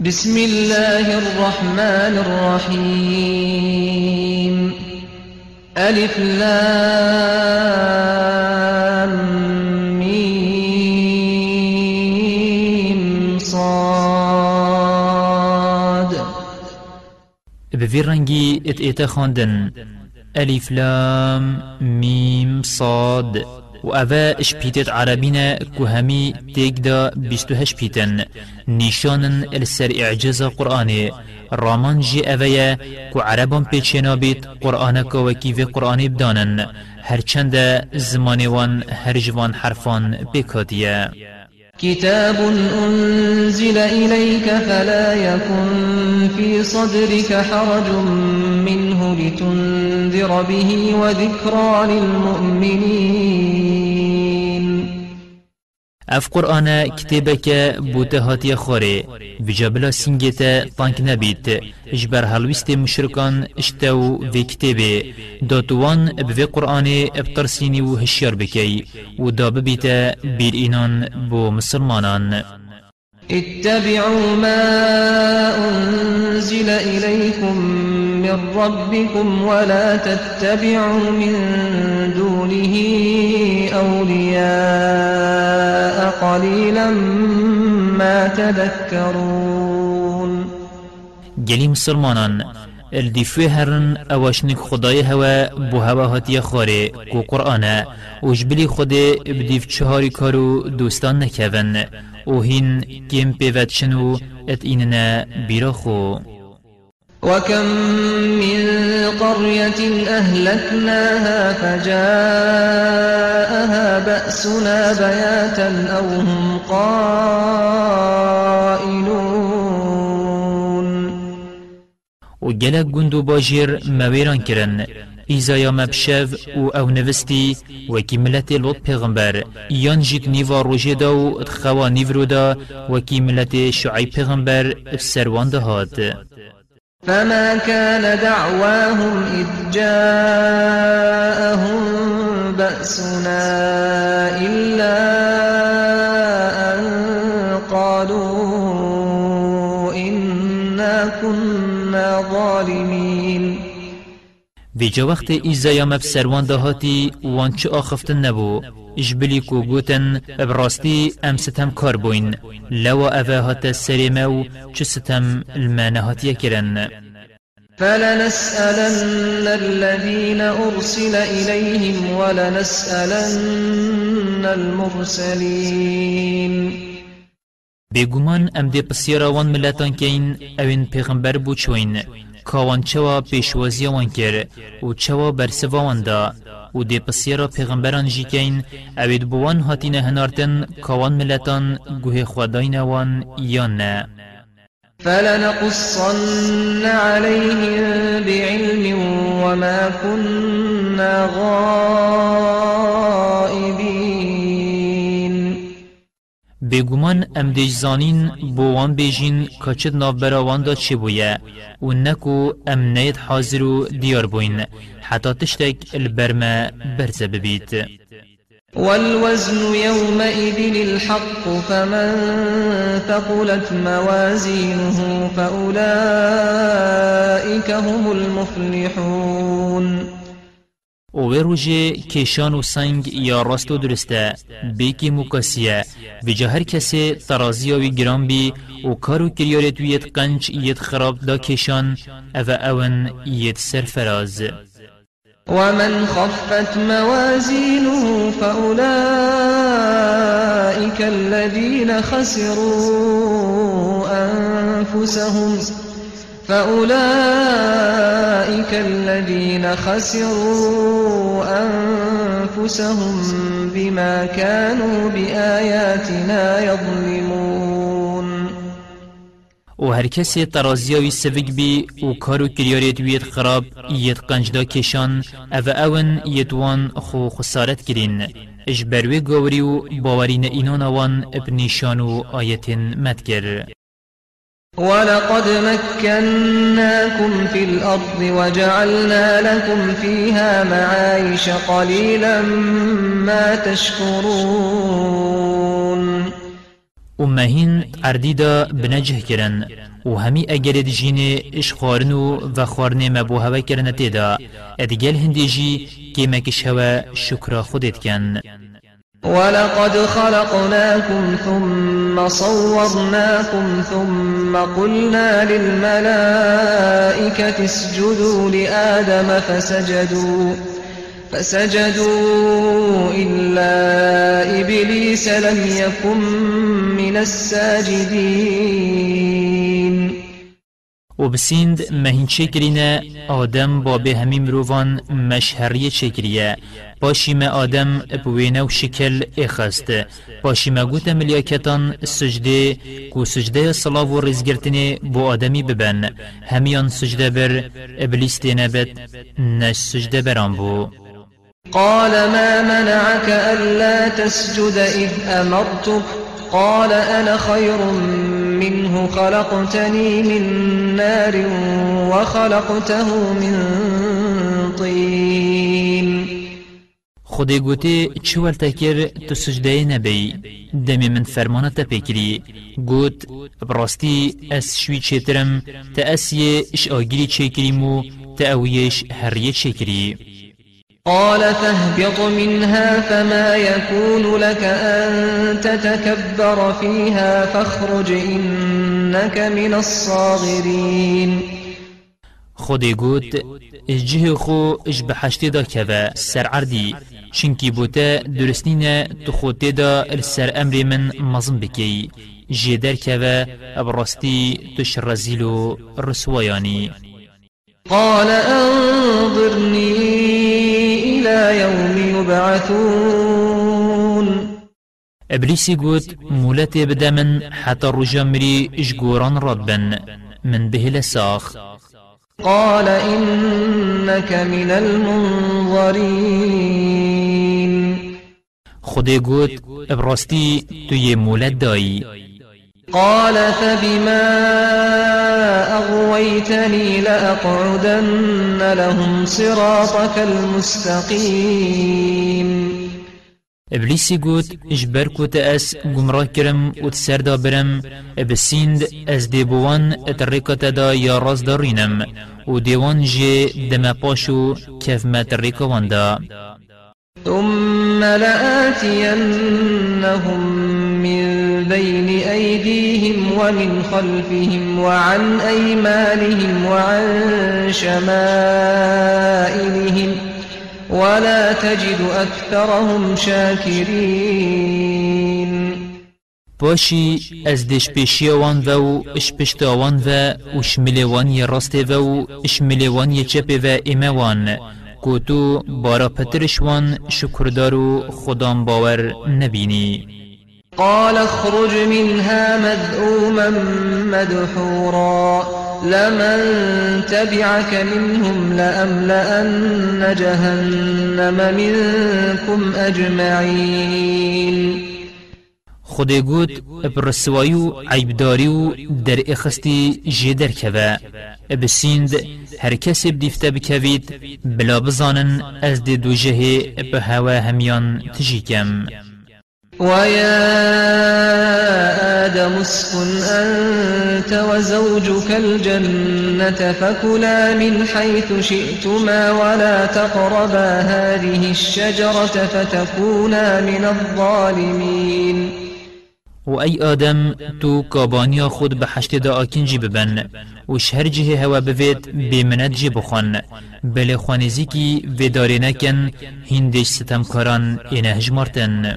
بسم الله الرحمن الرحيم. ألف لام ميم صاد. بفي رنجي ات ايتا خاندن ألف لام ميم صاد. و اوه اشپیتت عربینه که همی تیگ دا بیستو هشپیتن نیشانن السر إعجاز قرآنه رامان جي اوه که عربان پیچینا بید قرآنه که وکیوه قرآنه بدانن هرچند زمان وان هر جوان حرفان بکادیه كتاب أنزل إليك فلا يكن في صدرك حرج منه لتنذر به وذكرى للمؤمنين. اف قرآن كتابك بوته هاتي خوري بجابلا سنگتا طانك نبيت اجبر هلوست مشركان اشتو في كتابه داتوان بفي قرآن ابترسيني و هشيار بكي و داب بيتا بير اينان بو مسلمانان اتبعوا ما أنزل إليكم من ربكم ولا تتبعوا من دونه أولياء قليلا ما تذكرون. گلی مسلمانان الدفوه هرن اواشنك خدای هوا بو هوا هاتي خاره کو قرآن وجبلی خود بدیف چهاری کارو دوستان نکون و هین کم پیوت شنو ات ایننا بیرا خو. وكم من قرية أهلكناها فجاءها بأسنا بياتا أو هم قائلون و گلک گندو باجیر مویران کرن. ایزایا مبشف و أو نوستی وکی ملت لوط پیغمبر یان جیت نیوا روژه دا و اتخوا نیورو دا وکی ملت شعی پیغمبر سروان هاد فما كان دعواهم إذ جاءهم بأسنا إلا أن قالوا إنا كنا ظالمين في جا وقت ایزایا مب سروان هاتی وان چه آخفتن نبو اجبلی کو گوتن براستی ام ستم کار بوین. لوا اوه هات سریمو چه ستم المانه هاتیه کرن فلنسألن الذين أرسل إليهم ولنسألن المرسلين. بگومان ام دی پسیرا وان ملتان کین اوین پیغمبر بو چوین کاوان چوا پیشوازی وان کر و چوا برسوا وان دا. و دی پسیرا پیغمبران جی کین اوید بوان هاتین هنارتن کاوان ملتان گوه خداین وان یا نه فلنقصن عليهم بعلم وما كنا غائبين بگومان ام دیج زانین بوان بیجین کچد ناف براوان دا چه بویا و نکو ام نید حاضر و دیار بوین. حتی تشتک البرما برزه ببید والوزن يومئذ الحق فمن ثقلت موازينه فأولئك هم المفلحون. أو روژه کشان و سنگ یا راست و درسته بیکی مکاسیه و جا هر کسی ترازی و گرام بی و کار و کریارت ویت قنج یت خراب دا کشان أو اون یت سرفراز ومن خفت موازينه فأولئك الذين خسروا أنفسهم فأولئك الذين خسروا أنفسهم بما كانوا بآياتنا يظلمون. و هر کسی ترازیاوی سوگ بی و کارو کریاریت وید خراب یت قنجدا کشان أو اون یتوان خو خسارت کرین اش بروی گوری و باورین اینان وان ابنیشان و آیت مدگر. ولقد مكناكم في الأرض وجعلنا لكم فيها معايش قليلا ما تشكرون. و مهین عردی دا بنجه کرن و همی اگر دجین اش خارنو و خارن مبو هوا تیدا ادگل هندی جی که مکش هوا شکر خودت کن. ولقد خلقناكم ثم صورناكم ثم قلنا للملائكة اسجدوا لآدم فسجدوا فسجدوا إلا إبليس لم يكن من الساجدين و بسیند مهین چکرینه آدم با به همین مروفان مشهری چکریه ما آدم بوینه و شکل اخست. ما گوت ملیاکتان سجده کو سجده صلاة و رزگرتنی بو آدمی ببن. همیان سجده بر ابلیس تینبت نش سجده بران بو. قال ما منعك ألا تسجد إذ أمرتك؟ قال أنا خير منه خلقتني من نار وخلقته من طين. خودی گوتی چوال تکر تو سجده نبی دمی من فرمانه تا پیکری گوت براستی اس شوی چیترم تا اسیه اش آگیری چیکریمو تا اویش هریه چیکری قال فاهبط منها فما يكون لك أن تتكبر فيها فاخرج إنك من الصاغرين. خودی گوت جه خو اش بحشتی دا کوا سر عردی چنکی بوتا تو خودتی دا السر أمر من مزم بکی جیدر کوا ابراستی تش رزیلو رسوایانی قال أنظرني إلى يوم يبعثون. ابلیسی گوت مولت بدا من حتی رجا مری اجگوران ربن من به لساخ. قال إنك من المنظرين. خودی گوت ابراستی تو یه مولت دایی قال فبما أغويتني لأقعدن لهم صراطك المستقيم. ابلیسی گوت اجبر کو تا أس گمراه کرم و تسر دا برم بسیند از دیبوان اتریکت دا یا راز دارینم و دیوان جه دم پاشو کف ما تریکوان دا ثم لآتينهم من بين أيديهم ومن خلفهم وعن أيمانهم وعن شمائلهم ولا تجد أكثرهم شاكرين. باشی از دش پیشی وان و و اش پشت وان و و شمل وان ی راست و و شمل وان ی چپ و بارا پترش وان شکردارو خدام باور نبینی. قال اخرج منها مذءوما مدحورا. لمن تبعك منهم لأملأن جهنم منكم أجمعين. خودی گوت برسوایی و عیبداری و در اخستی جدر کوا بسیند هر کسی بدیفته بکوید بلا بزانن از دی دو جهه به هوا همیان تجیکم. ويا آدم اسكن أنت وزوجك الجنة فكلا من حيث شئتما ولا تقربا هذه الشجرة فتكونا من الظالمين. و ای آدم تو کابانیا خود به حشت دا آکنجی ببن و شهر جه هوا بوید بیمنت جی بخون. بله خوانزی کی نکن هندش ستمکاران اینه هجمارتن.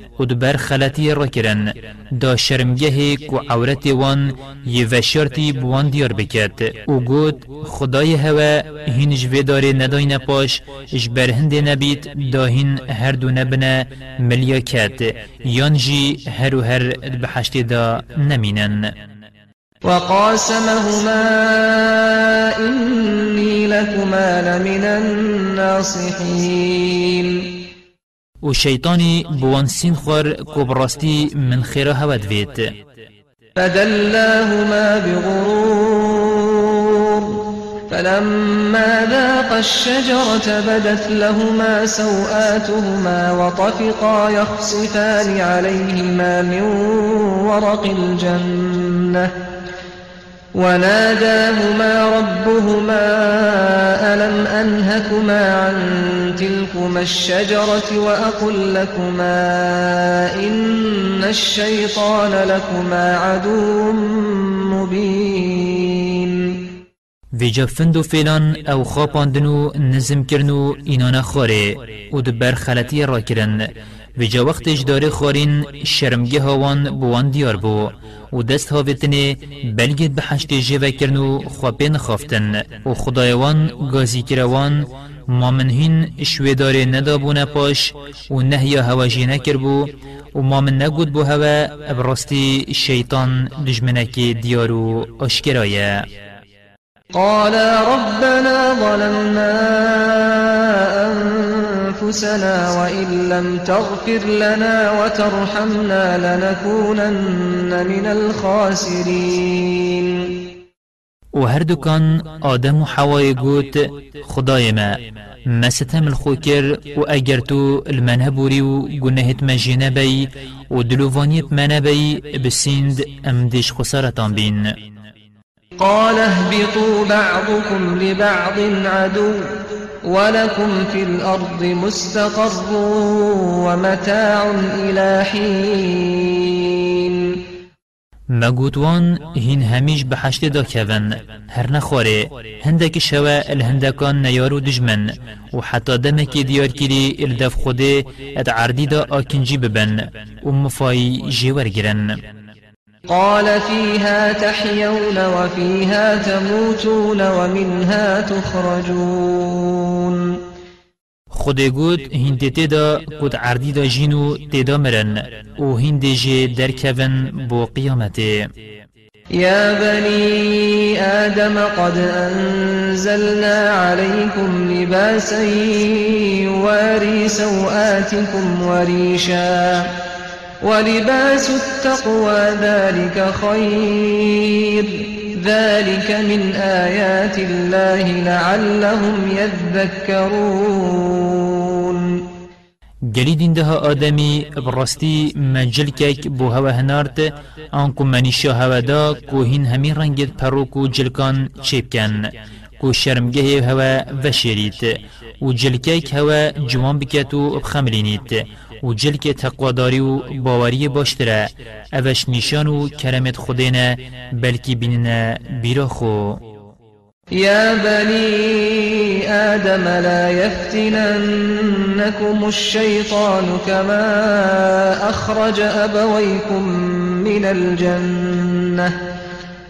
و دبر خلطی را کرن دا شرمگه کو عورت وان یه وشارتی بوان دیار بکد أو گود خدای هوا هین جوه داره ندای نپاش اش برهنده نبید دا هین هر دو نبنه ملیا کد یان جی هر و هر بحشت دا نمینن وقاسمهما إني لكما لمن الناصحين. وشيطاني بوان سين خور من خير هود فيت فدلاهما بغرور فلما ذاق الشجرة بدت لهما سوآتهما وطفقا يخصفان عليهما من ورق الجنة. وناداهما ربهما ألم أنهكما عن تلكما الشجرة وأقل لكما إن الشيطان لكما عدو مبين. ویجا فندو فیلان أو خواباندنو نزم کرنو اینانا خوره و دبر خلطی را کرن ویجا وقتش داره خورین شرمگه هاوان بوان دیار بو و دست هاویتنه بلگید به حشتی جیوه کرنو خوابین خافتن. و خدایوان گازی کروان مامنهین شویداره ندابونه پاش و نهیا هواجی نکربو و مامن نگود بو هوا ابرستی شیطان دجمنکی دیارو اشکرایه قال ربنا ظلمنا أنفسنا وإن لم تغفر لنا وترحمنا لنكونن من الخاسرين. و هر دکان آدم و حوای گوت خدای ما مستم الخو کر و اگر تو المنه بوری و گنهت مجینه بی و دلووانیت منه بی بسیند امدش خسارتان بین. قال اهبطوا بعضكم لبعض عدو ولكم في الأرض مستقر ومتاع إلى حين. مگوتوان هین همیش به حشت دا کون هر نخواره هندک شوا الهندکان نیارو دجمن و حتی دمک دیار کری الدف خوده ات عردی دا آکنجی ببن. و مفای جیور گرن قال فيها تحيون وفيها تموتون ومنها تخرجون. خود گود هنده تدا قد عردی دا جینو تدا مرن. و هنده جه درکون بو قیامته يا بني آدم قد أنزلنا عليكم لباسا يواري سوآتكم وريشا ولباس التقوى ذلك خير. ذلك من آيات الله لعلهم يذكرون. گلی ده آدمی براستی مجل کک بو هوا هنارت آنکو منیشا هوا دا کو هین همین رنگت پروکو جلکان چیب کن کو شرمگه هوا وشیریت و جلکک هوا جوان بکتو بخملینیت و جلک تقواداری و باوری باشتره. اوش نشان و کرمت خودینه بلکی بیننه بیرا خو. يا بني آدم لا يفتننكم الشيطان كما أخرج أبويكم من الجنة.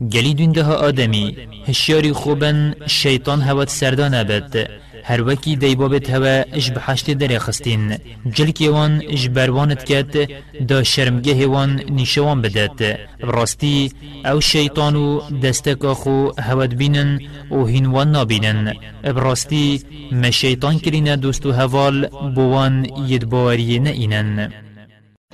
گلی دونده ها آدمی هشیاری خوبن شیطان هوات سردان بد هر وکی دیبابت هوا اش بحشت در خستین جلکی وان اش بروانت کد دا شرمگه وان نیشوان بدد براستی أو شیطانو دستکا خو هوت بینن و هینوان نابینن. براستی ما شیطان کرین دوستو هوال بوان یدباری نئینن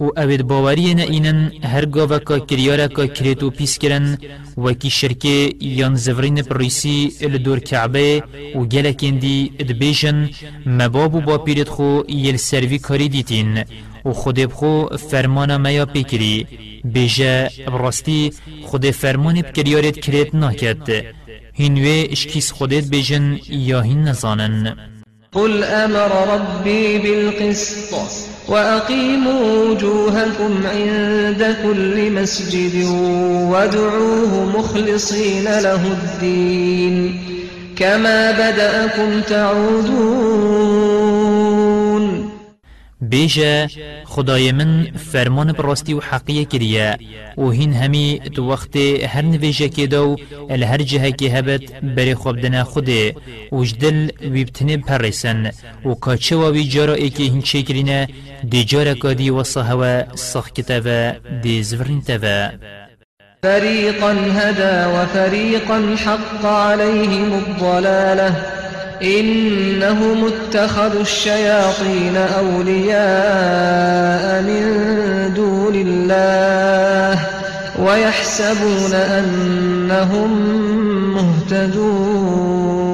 و اوید باوری نه اینن هر گاوه که کریاره که کریتو پیس کرن و کی شرکه یان زورین پریسی دور کعبه و گلکن دی ادبیجن مبابو با پیرت خو یل سروی کاری دیتین و خود بخو فرمان میا پیکری بیجه براستی خود فرمان بکریارت کریت ناکد هنوی اشکیس خودت بیجن یا هین نزانن قل أمر ربي بالقسط وأقيموا وجوهكم عند كل مسجد وادعوه مخلصين له الدين. كما بدأكم تعودون بیجه خدای من فرمان براستی و حقیه کریه. و هین همی تو وقت هر نویجه که دو ال هر جهه که هبت بری خواب دنا خوده. و جدل ویبتنه پرسن. و کاچه و وی جارا ای که هین چه کرینه دی جارا کادی و صحوه صح کتاوه دی زورین تاوه فريقا هدى وفريقا حق عليهم الضلاله. إنهم اتخذوا الشياطين أولياء من دون الله ويحسبون أنهم مهتدون.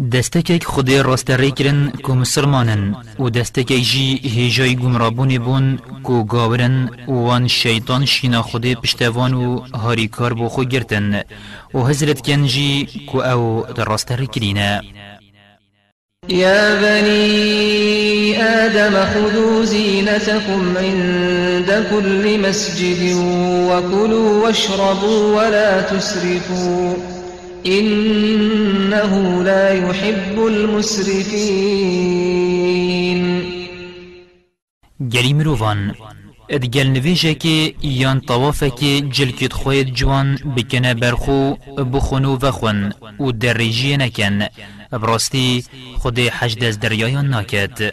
دستکک خودی راست ریکرن کو مسلمانن و دستکک جی هیجای گمرابون بون کو گاورن وان شیطان شینا خودی پشتوان و هاریکار بو خو گرتن و حضرت کنجی کو أو در راست ریکرینه يا بني آدم خذوا زينتكم عند كل مسجد وكلوا واشربوا ولا تسرفوا إنه لا يحب المسرفين. مروفان ادگل نویجه که یان طوافه که جلکت خوید جوان بکنه برخو بخونو وخون و دریجی نکن. براستی خود حج دست دریایان ناکد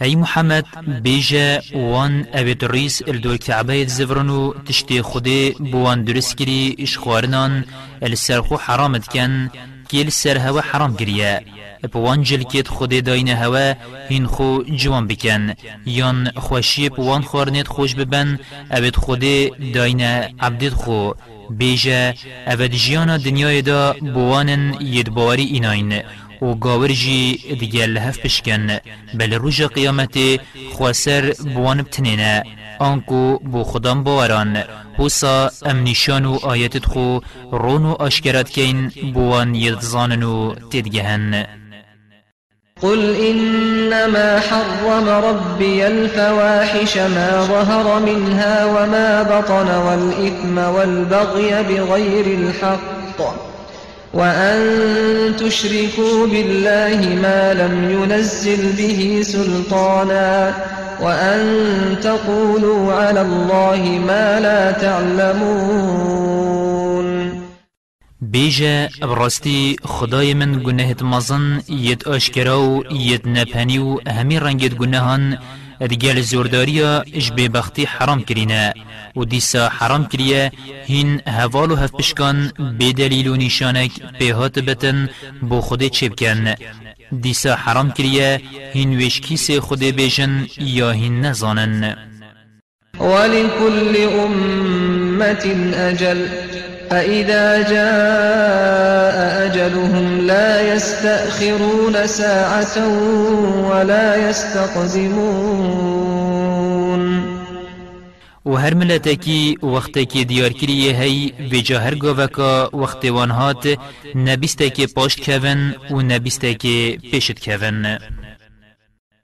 ای محمد بیجا وان اوید ریس الدور کعبه زفرنو تشتی خودی بوان درست کری إشخوارنان السرخو حرامت کن که السر هوا حرام گریه بوان جلکت خودی داین هوا هین خو جوان بکن یان خوشی بوان خورنت خوش ببن اوید خودی داین عبدت خو. بیجا اوید جیانا دنیای دا بوانن یدباری ایناین و گاور جی دیگه لحف بشکن بل روژ قیامت خواسر بوان بتنینه آنکو بو خدام باوران حوصا ام نشان و آیتت خو رون و آشکرات کین بوان یدزانن و تدگهن قل إنما حرم ربي الفواحش ما ظهر منها وما بطن والإثم والبغي بغير الحق. وأن تشركوا بالله ما لم ينزل به سلطانا وأن تقولوا على الله ما لا تعلمون. بیجه براستی خدای من گناهت مزن ید آشکراو ید نپنیو همی رنگت گناهان ادگل زورداریا إش ببختی حرام کرینه و دیسا حرام کریه هین هوالو هف پشکان بدلیل و نشانک بهات بتن بو خود چه بکن دیسا حرام کریه هین وشکیس خود بیجن یا هین نزانن. ولكل أمة أجل. فإذا جاء أجلهم لا يستأخرون ساعة ولا يستقدمون. و هر ملتکی وقتی که دیار کریه هی وجا هر گاوکا وقتی وان هات نبیسته که پاشت کون و نبیسته که پیشت کون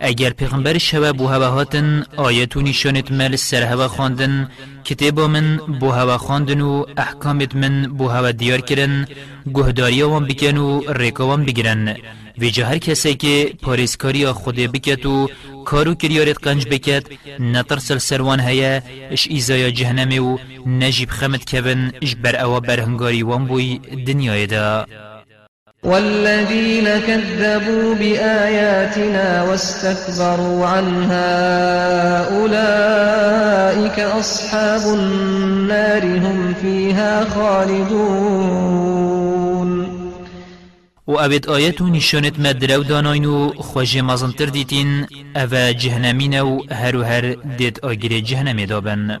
اگر پیغمبر شوه بو هوا هاتن آیت و نشانت مل سر هوا خواندن کتاب من بو هوا خواندن و احکامت من بو هوا دیار کرن گهداری وان بکن و ریکا بگیرن. ویجا هر کسی که پاریسکاری خود بکت و کارو کریارت قنج بکت نترسل سروان هیا اش ایزایا جهنم و نجیب خمت کبن اش بر اوا برهنگاری وان بوی دنیای دا. والذين كذبوا بآياتنا واستكبروا عنها أولئك أصحاب النار هم فيها خالدون. و اوید آیت و نشانت مدرو داناین و خوش مزنتر دیتین أو جهنمین و هر دید آگیر جهنم دابن.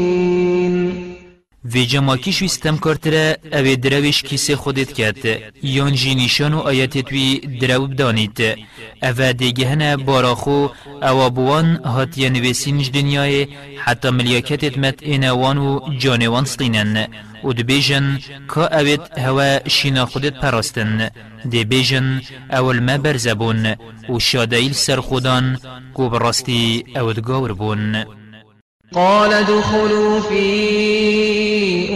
وی جماکیش ویستم کرتره او درویش کیسه خودت کرد. یان جی نیشان و آیت توی درو بدانید او دیگهن باراخو او بوان هاتی نویسینج دنیای حتی ملیاکتت مت اینوان و جانوان سقینن. و دبیجن که اوید هوا شینا خودت پراستن. دبیجن اول ما برزبون و شادیل سر خودان کو براستی اود گاور بون. قال ادخلوا في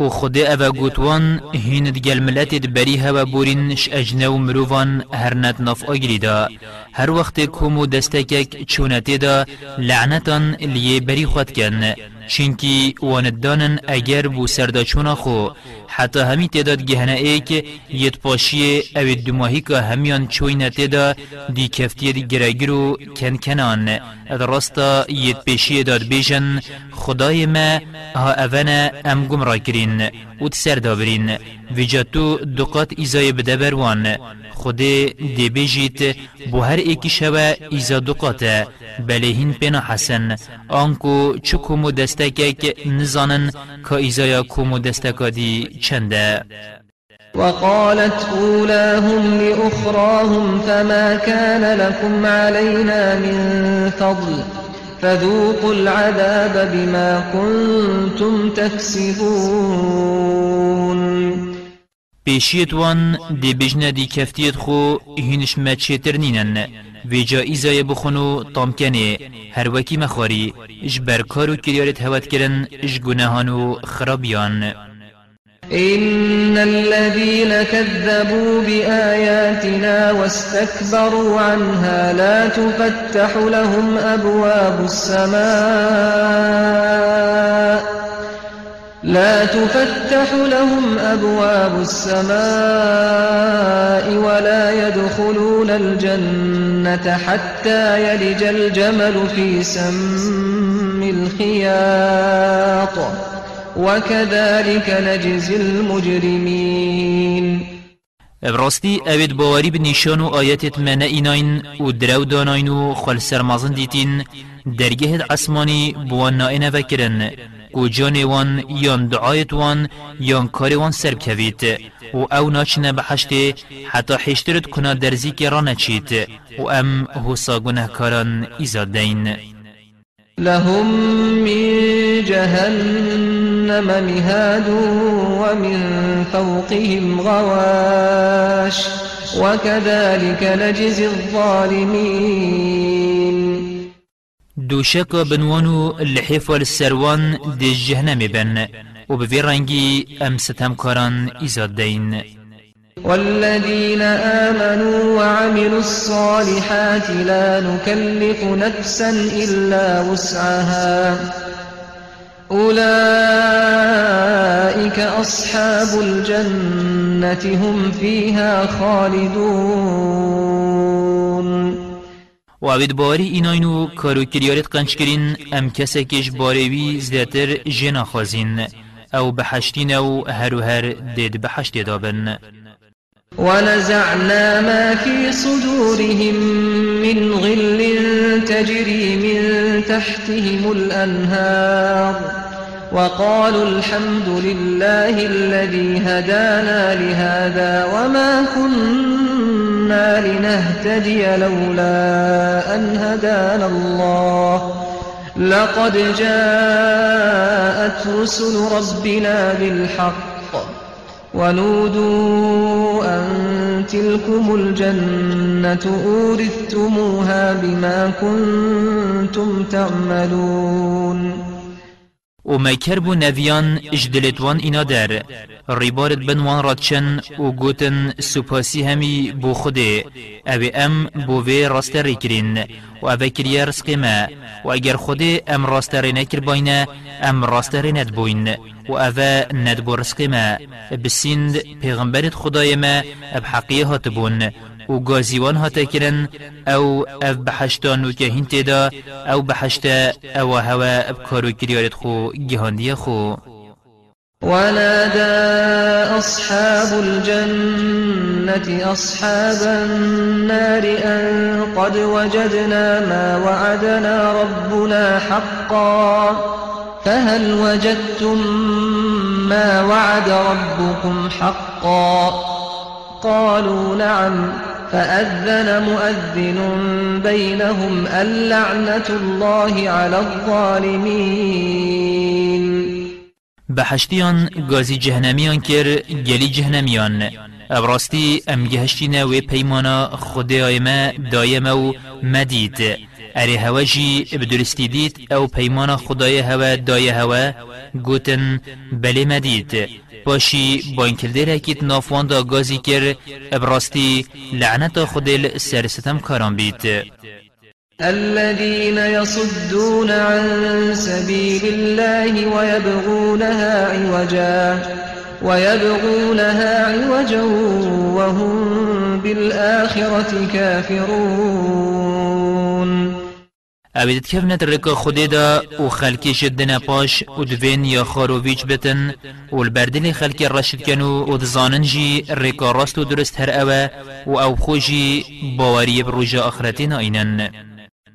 و خود أو گوتوان هیند گل ملت بری هوا بورینش اجنو مروفان هر نت نف آگری دا. هر وقت کومو دستکک چونتی دا لعنتان لیه بری خود کن. چینکی واندانن اگر بو سرداچونا خو. حتی همی تعداد گهنه ای که یت پاشی او دماهی که همیان چوینه تدا دی کفتی دی گرگرو کن کنان. اد راستا یت پیشی داد بیشن خدای ما ها اونا ام گمرا کرین. و تسر دابرین ویجاتو دقات ایزای بده بروان. خود دی بیجیت بو هر ایکی شوه ایزا دقاته. بله هین پینا حسن. آنکو چو کمو دستکک نزانن که ایزایا کمو دستکا دی چنده. وقالت أولاهم لأخراهم فما كان لكم علينا من فضل فذوقوا العذاب بما كنتم تكسبون پیشیت وان دی بجنه دی کفتیت خو هینش مچیتر نینن. ویجا ایزای بخونو تامکنه هر وکی مخواری اش برکارو کریارت هوت کرن اش گناهانو خرابیان. إن الذين كذبوا بآياتنا واستكبروا عنها لا تفتح لهم أبواب السماء. لا تفتح لهم أبواب السماء ولا يدخلون الجنة حتى يلج الجمل في سم الخياط. وكذلك نجزي المجرمين. براستی اوید باوری بنیشان و آیتت من ایناین و درو داناین و خل سرمازن دیتین درگه عصمانی بوان نائنه وکرن و جان وان یان دعایت وان یان کار وان سرب کوید و أو ناچنه بحشته حتی حشترت کنا درزی که را نچید و ام حسا گنه کاران ایزاد دین لهم من جهنم مهاد ومن فوقهم غواش وكذلك نجزي الظالمين. دوشك بنوانو اللحيف والسروان دي جهنم بن وبفي رنگي ام ستم كاران ازاد دين والذين آمنوا وعملوا الصالحات لا نكلف نفسا إلا وسعها. أولئك أصحاب الجنة هم فيها خالدون. و اوید باری ایناینو کارو کریارت قنچ کرین ام کسی کش باریوی زیاتر جنا خازین أو بحشتین أو هر و هر دید بحشت دابن. ونزعنا ما في صدورهم من غل تجري من تحتهم الأنهار. وقالوا الحمد لله الذي هدانا لهذا وما كنا لنهتدي لولا أن هدانا الله لقد جاءت رسل ربنا بالحق ونودوا أن تلكم الجنة أورثتموها بما كنتم تعملون و میکر بو نویان إجدلتوان اینا در ریبارت بنوان رادچن و گوتن سپاسی همی بو خوده أو ام بو وی راست ریکرین و أو کریه رسقی ما و اگر خوده ام راست ری نکر باینه ام راست ری ند بوین و أو ند بو رسقی ما بسیند پیغمبرت خدای ما اب حقیه هات بون و گازیوان ها تکرن أو اف بحشتا نوکه هین تیدا أو بحشتا أو هوا بکارو کریارت خو گهاندی خو ونادى أصحاب الجنة أصحاب النار أن قد وجدنا ما وعدنا ربنا حقا فهل وجدتم ما وعد ربكم حقا قالوا نعم فأذن مؤذن بينهم اللعنة الله على الظالمين بحشتیان گازی جهنمیان کر گلی جهنمیان. ابراستی ام گهشتینا و پیمانا خود آیما دایما و مدید. اری هوا جی بدرستی دید او پیمانا خدای هوا دای هوا گوتن بله مدید. باشی با این کلدر اکید نافوان دا گازی کر ابراستی لعنت خودل سرستم کاران بید. الذين يصدون عن سبيل الله ويبغونها عوجا ويبغونها عوجا وهم بالآخرة كافرون. اوید کفنت رکا خودی دا و خلکی شدن پاش و دوین یا بتن و البردل خلکی رشد کنو و دزانن جی رکا راست و درست هر اوه و أو خوشی باوری بروژا آخرتی ناینن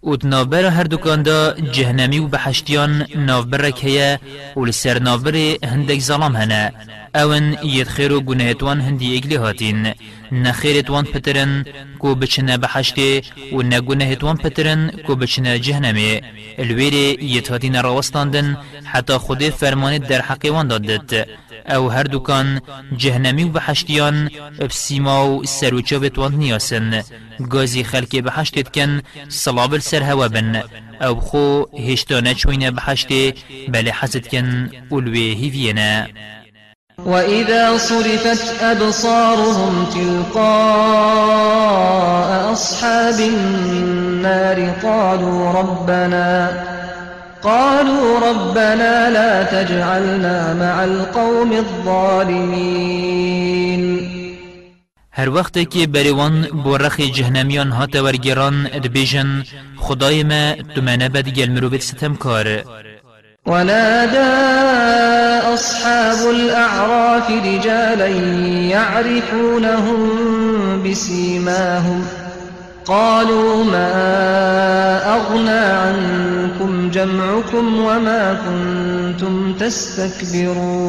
اوت نافبر هر دکان دا جهنمی و بحشتیان نافبر هیا و لسر نافبر هندک ظلام هنه اون ید خیر و گناهتوان هندی اگلی هاتین. نخیرتوان پترن کو بچنه بحشتی و نگناهتوان پترن کو بچنه جهنمی الویر ید هاتین روستاندن حتی خود فرمان در حقی وان دادت. او هر دوکان جهنمی و بحشتیان بسیما و سروچا بتوان نیاسن. گازی خلکی بحشتت کن صلاب السر هوا بن. او بخو هشتا نچوین بحشتی بل حزد کن اولوی هیوینا وإذا صرفت أبصارهم تلقاء أصحاب النار قالوا ربنا قالوا ربنا لا تجعلنا مع القوم الظالمين هر وقت که بریوان بورخ جهنمیان هات ورگران ادبیجن خدای ما تو منه بد گل مروبت ستم ونادى أصحاب الأعراف رجالا يعرفونهم بسيماهم قالوا ما أغنى عنكم جمعكم وما كنتم تستكبرون.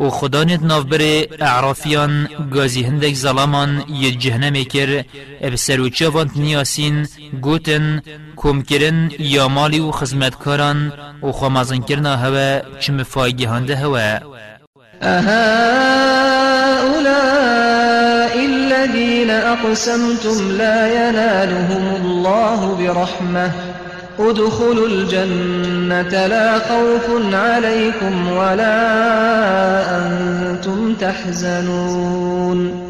و خدا نت نافبر اعرافیان گازی هندک ظلامان ید جهنم کر اب سروچه وانت نیاسین گوتن کم کرن یا مالی و خزمتکاران و خامازن کرنا هوا چم فایگی هنده هوا. أهؤلاء الذين أقسمتم لا ينالهم الله برحمة. ادخلوا الجنة لا خوف عليكم ولا أنتم تحزنون.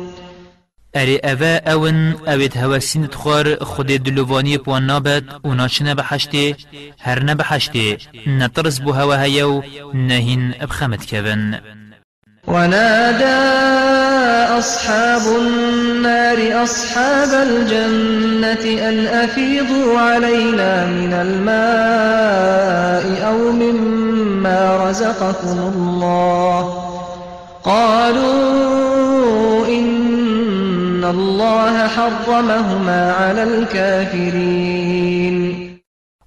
اری اوه اون اوید هوسین تخوار خود دلوانی پوان نابد و ناچنه بحشته هر نبحشته نترس بو هوا هیو نهین ابخمت کون ونادى أصحاب النار أصحاب الجنة أن أفيضوا علينا من الماء أو مما رزقكم الله قالوا إن الله حرمهما على الكافرين.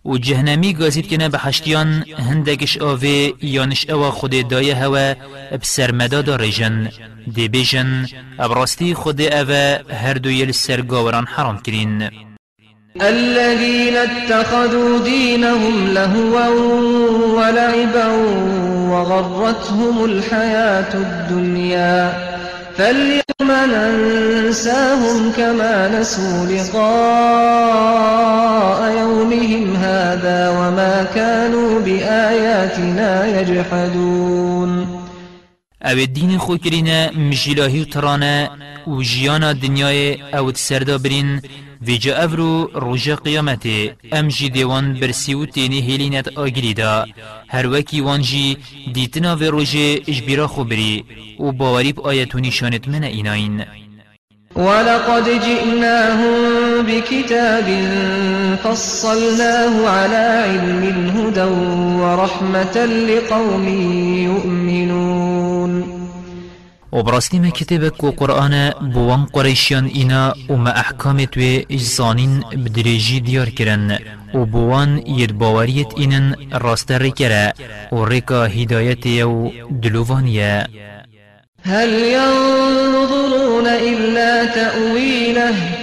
و جهنمی گازید کنه به حشتیان هندگش آوه یانش اوا خود دایه هوا بسرمدا دارجن دی بیجن ابراستی خود اوا هر دو یل سرگاوران حرام کرین. الذين اتخذوا دينهم لهوا ولعبا وغرتهم الحياة الدنيا فاليوم ننساهم كما نسوا لقاء يومهم هذا وما كانوا بآياتنا يجحدون. أو دین خو کرینه مجیلاهی و ترانه و جیانا دنیای أو سردا برین ویجا أفرو روژا قیامته أم جی دیوان برسی و تینی هیلینت آگری دا هر وکی وان جی دیتنا و روژه اجبیرا خو بری و باوری با آیت و نشانت من ایناین ولقد جئناهم بكتاب فصلناه على علم هدى ورحمة لقوم يؤمنون. و ما کتابك و قرآن بوان قريشيان اینا و ما احکام توی اجزانین بدریجی دیار کرن و بوان راستر کرا و ریکا هدایت یو دلووانیه هل ينظرون إلا تأويله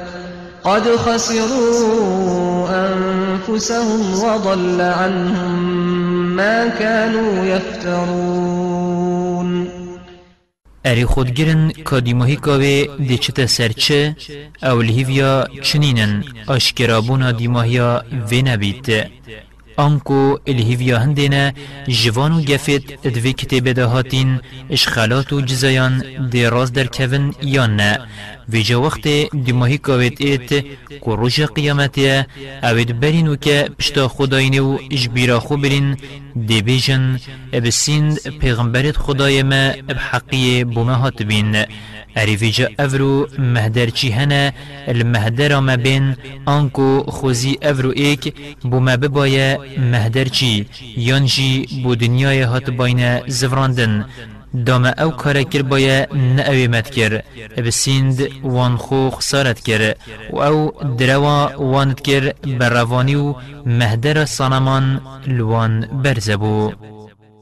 قد خسروا أنفسهم وضل عنهم ما كانوا يفترون. اری خود گرن کادیماهی کاوه دی چتا سرچه أو لحیویا چنینن آشکرابونا دیماهیا وی نبید آنکو الهیویا هندینا جوان و گفت ادوی کتاب دهاتین اشخالات و جزایان دی راز در کون یا نه. ویجا وقت دیماهی کاوید ایت که روش قیامتی اوید برین و که پشتا خداین و اجبیرا خو برین. دی بیجن اب سیند پیغمبرت خدای ما اب حقی بوما هات بین. أريفيجا أفرو مهدر هنا المهدر ما بين أنكو خوزي أفرو إيك بما ببايا مهدر چي بو دنياي هات باين زفراندن. دام أو کار کر بایا نأوی مد کر بسیند وان خو خسارت کر و أو دروا واند کر بروانی و مهدر صنمان لوان برزبو.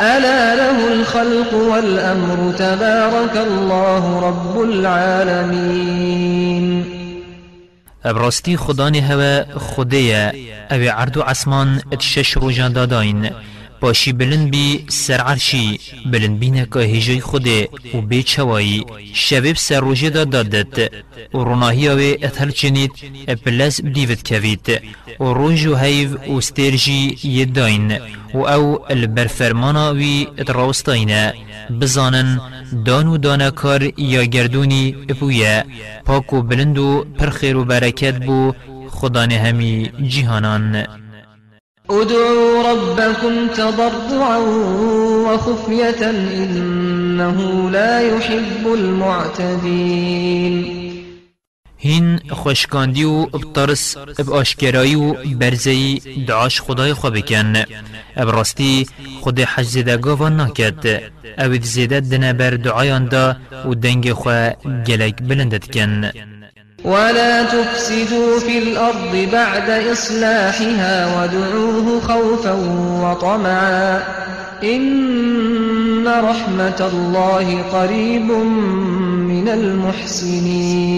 ألا له الخلق والأمر تبارك الله رب العالمين. ابراستی خدا هوا خدایه أو عرض و عسمان اتشش رو داداین. باشی بلند بی سر عرشی بلند بینه که هجای خوده و بی چوایی شبیب سر روژه دا دادت. و روناهی آوه اتهل چنید. اپلس بدیوت کوید. و روژ و هیو و سترجی یداین و أو البرفرمانا وی اتراوستاینه. بزانن دان و دانکار یا گردونی اپویه. پاک و بلند و پرخیر و برکت بو خدا همی جهانان ادعوا ربكم تضرعا وخفية إنه لا يحب المعتدين. هین خوشکاندی و بترس اب آشکرایی و برزی دعاش خدای خو بکن. اب راستی خود حج زیده گاوان ناکد. أو زیده دنه بر دعایان دا و دنگ خو گلک بلندت کن. ولا تفسدوا في الأرض بعد إصلاحها ودعوه خوفا وطمعا إن رحمة الله قريب من المحسنين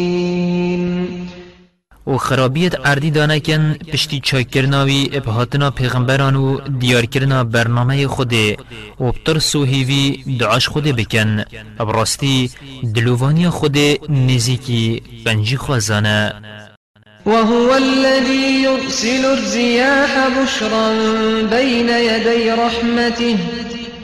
و خرابیت اردی دانه کن پشتی چای کرناوی ابهاتنا پیغمبران و دیار کرنا برنامه خوده و بتر سوهیوی دعاش خوده بکن. ابراستی دلووانی خوده نزیکی پنجی خوازانه. وهو الذي يرسل الرياح بشرا بين يدي رحمته.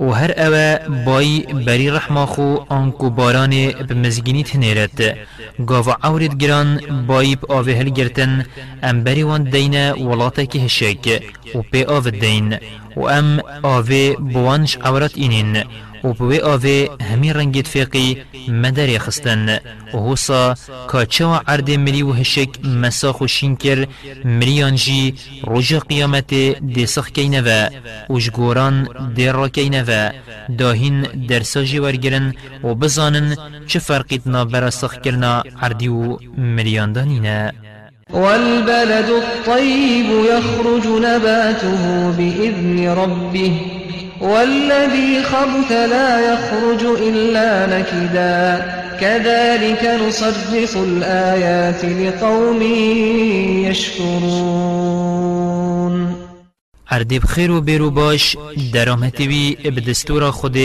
و هر اوه بای بری رحمه خو آنکو باران بمزگینی تنیرد گاو عورد گران بای آوه هل گرتن ام بری وان دین ولاته که هشک و پی آوه دین. و ام آوه بوانش عورت اینین. و بوی آوه همی رنگید فیقی مدر خستن. و حوصا کاچه عرد ملی و هشک مساخ و شینکر ملیان جی روژ قیامت دیسخ کینه و وشگوران دیر را کینه و داهین ورگرن و بزانن چه فرقیت نابرا سخ کرنا عردی و ملیان دانینه والبلد الطيب يخرج نباته بإذن ربه. والذي خبث لا يخرج إلا نكدا. كذلك نصرف الآيات لقوم يشكرون. اردب خیر و بیرو باش درامتوی بدستور خود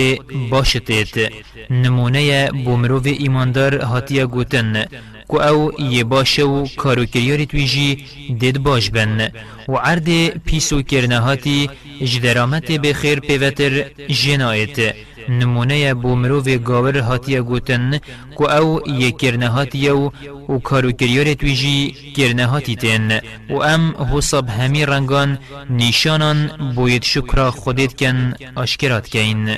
باشتید. نمونه بومرو ایماندار هاتیا گوتن. کو او یه باشه و کارو کریاری تویجی دید باش بن. و عرد پیسو کرنهاتی جدرامت بخیر پیوتر جنایت. نمونه بو مروف گاور هاتیه گوتن کو او یه کرنهاتیه و و کارو کریار تویجی کرنهاتی تن. و ام حساب همی رنگان نیشانان بوید شکر خودت کن اشکرات کن.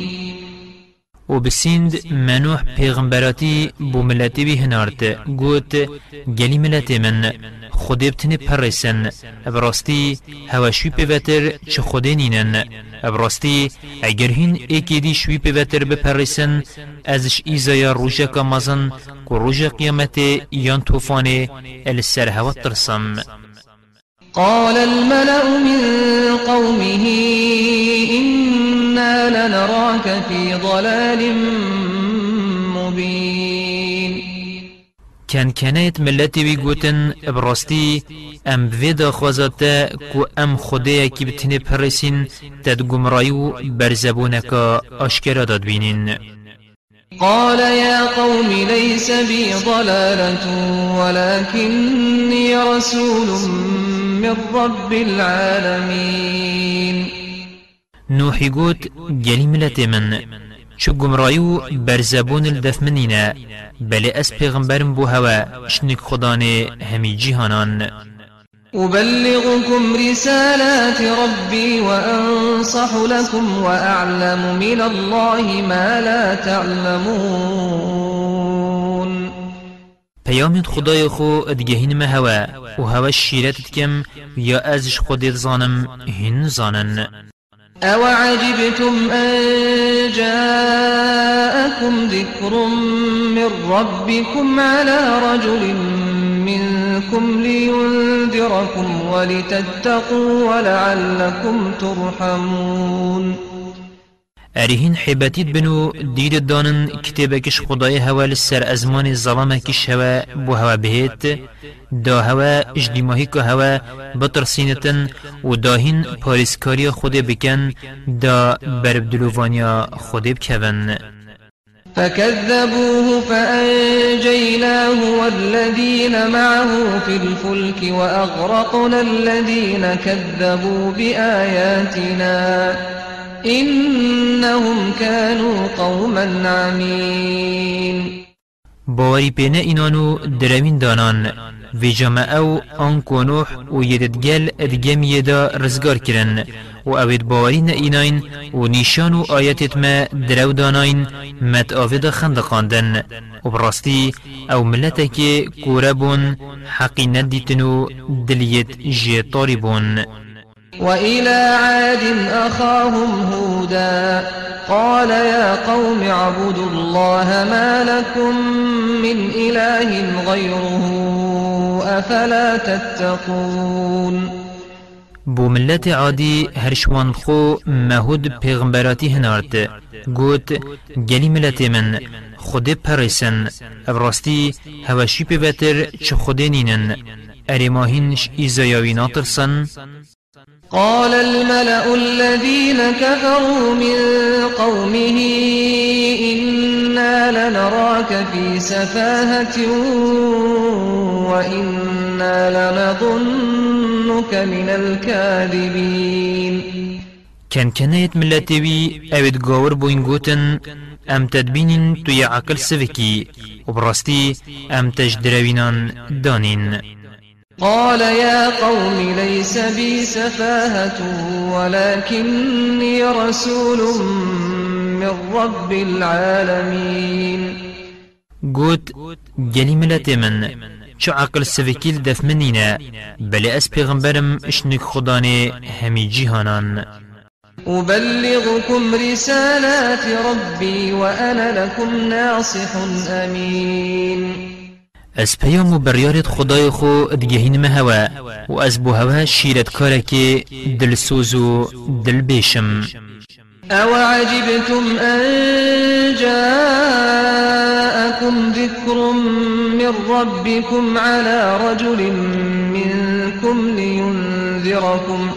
و بسیند منوح پیغمبراتی بو ملتی بی هنارت گوت گلی ملتی من خودی بتنی پرسن ابراستی هواشوی پیوتر چه خودی نینن. ابراستی اگر هین ایکی دی شوی پیوتر بپرسن ازش ایزایا روژا کامازن که روژا قیامت یان توفانه السر هوا ترسم. قال الملأ من في ضلال مبين. كان كانت ملتي وي گوتن براستی أم بویدا خوازاتا كو أم خدايا كي بتنه پرسين تد گمرايو برزبونكا أشكرا داد بينين قال يا قوم ليس بي ضلالة ولكني رسول من رب العالمين. نوحي قوت جلي ملتي من شو برزبون الدف منينا بل أس پیغمبرم بو هوا. شنك خداني همي جهانان أبلغكم رسالات ربي وأنصح لكم وأعلم من الله ما لا تعلمون. پیامت خدای خو ادگهین ما هوا. و هوا شیرت کم یا ازش خودت زانم هین زانن. أوعجبتم أن جاءكم ذكر من ربكم على رجل منكم لينذركم ولتتقوا ولعلكم ترحمون ارهين حبتيت بنو ديد دانن كتابكش خدای هوا لسر أزمان ظلامكش هوا بو هوا بهيت. دا هوا اجدماهی که هوا بترسینتن و داهین پاریسکاری خود بکن. دا بربدلووانیا خود بکون. فكذبوه فأنجيناه والذين معه في الفلك وأغرقنا الذين كذبوا بآياتنا. إنهم كانوا قوما عمين. باوری پینه اینانو دروین دانان و جمع أو آن کنوح و یددگل ادگم یدا رزگار کرن و اوید باوری ایناین و نیشان و آیتت ما درو داناین مت آوید خندقاندن و براستی أو ملتك کوربون حقی ندیتنو دلیت جیطاری بون وإلى عاد أخاهم هودا قال يا قوم اعبدوا الله ما لكم من إله غيره أفلا تتقون بو ملت عادي هرشوان خو مهود پیغمبراتی هنارد. گوت گلی ملت من خود پرسن ابراستی هوشی پیوتر چه خود نینن. ارماهینش ایزایاوی ناترسن. قال الملأ الذين كفروا من قومه إنا لنراك في سفاهة وإنا لنظنك من الكاذبين. كان كنايت ملاتيوي اوید گاور بوين گوتن أم تدبينين توی عقل سفكي وبرستي أم تجدروينان دانين. قال يا قوم ليس بي سفاهة ولكني رسول من رب العالمين. قوت جلي ملت من شو عقل سفكيل دف منينا بل اس پیغمبرم اشنك خداني همي جهانان أبلغكم رسالات ربي وأنا لكم ناصح أمين. از پیام و بریارت خدای خو دگهین مهوا و از بو هوا شیرت کارکی دلسوز و دل بیشم أو عجبتم أن جاءكم ذكر من ربكم على رجل منكم لينذركم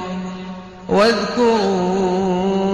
واذكروا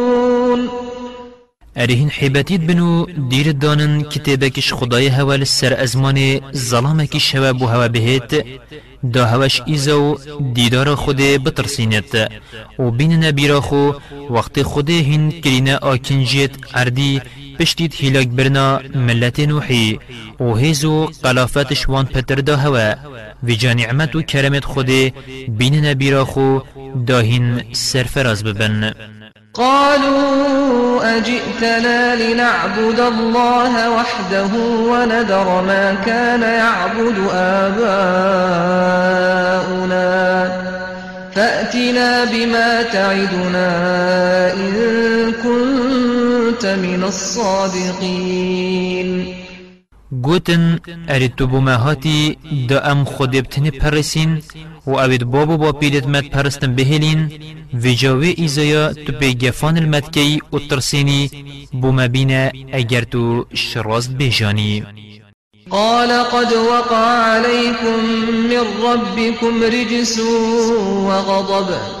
أرهن حبتيت بنو دير دانن كتابكش خداي هوا للسر أزمان ظلامكش هوا بو هوا بهيت. دا هوش ایزو دیدار خود بترسینت و بین نبیرا خو وقت خود هین کرینه آکنجیت عردی پشتید هیلاک برنا ملت نوحی و هیزو قلافتش وان پتر دا هوا. و جانعمت و کرمت خود بین نبیرا خو داهین سرفراز ببن. قالوا أجئتنا لنعبد الله وحده وندر ما كان يعبد آباؤنا. فأتنا بما تعدنا إن كنت من الصادقين. گوتن اری تو بومهاتی دا ام پرسین و اوید بابو با پیلت مد پرستن بهلین و جاوی ایزایا تو پیگفان المدکی و ترسینی بومبینه اگر تو شراست بجانی. قال قد وقع عليكم من ربكم رجس وغضب.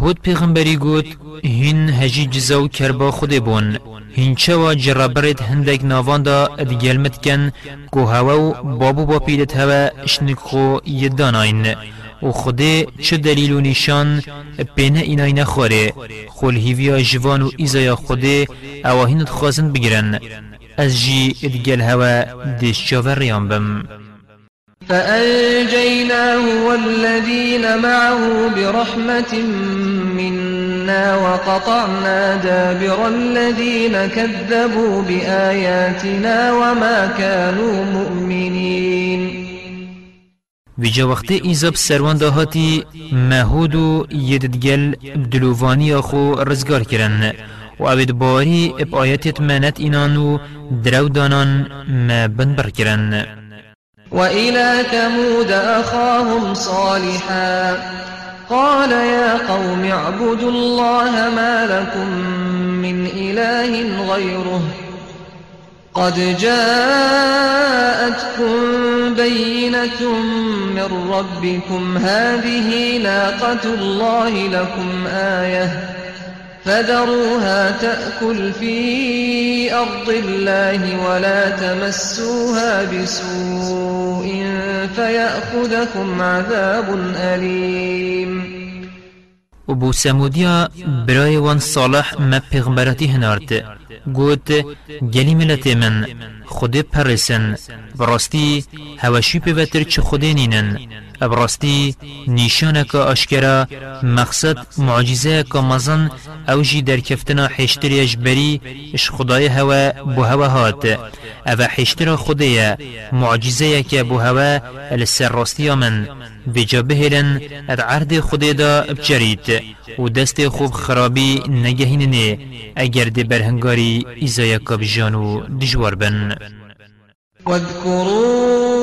هود پیغمبری گوت هین هجی جزاو کربا خود بون هین چوا جرابرد هندگ ناوان دا ادگلمت کن کو هوا بابو با پیدت هوا اشنک خو یداناین و خود چه دلیل و نشان بینه اینای نخوره خول هیویا جوان و ایزایا خود اواهینت خوازن بگیرن از جی ادگل هوا دیش ریان بم فأنجيناه والذين معه برحمة منا وقطعنا دابر الذين كذبوا بآياتنا وما كانوا مؤمنين. ویجا وقت ایزاب سروان دهاتی مهود و یددگل بدلووانی خو رزگار کرن و اوید باری إب آیتت منت اینانو درو دانان ما بنبر کرن وإلى ثمود أخاهم صالحا. قال يا قوم اعبدوا الله ما لكم من إله غيره. قد جاءتكم بينة من ربكم. هذه ناقة الله لكم آيةً. فذروها تأكل في أرض الله ولا تمسوها بسوء فيأخذكم عذاب أليم. و بو سمودیا برای وان صالح ما پیغمبراتی هنارد گوت گلی ملت من خود پرسن. براستی هوشی پیوتر چه خود نینن ابراستی نیشانه که آشکرا مقصد معجزه که مزن أو جی در کفتنا حشتر اجبری اش خدای هوا بو هوا هات. أو حشتر خدای معجزه که بو هوا السر راستی من بجا بهلن اد عرض خدای دا بجرید. و دست خوب خرابی نگهیننه اگر دی برهنگاری ایزای کابجانو دجوار بن. واذكروا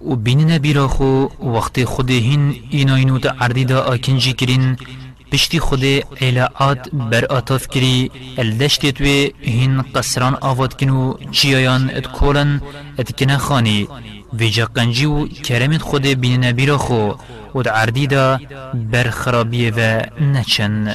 و بینن بیراخو وقت خود هین ایناینو تا عردی دا آکنجی کرین پشتی خود علاعات بر آتاف کری الدشت توی هین قصران آواد کنو چیایان ات کولن ات کنه خانی ویجا قنجی و کرمت خود بینن بیراخو و عردی دا بر خرابی و نچن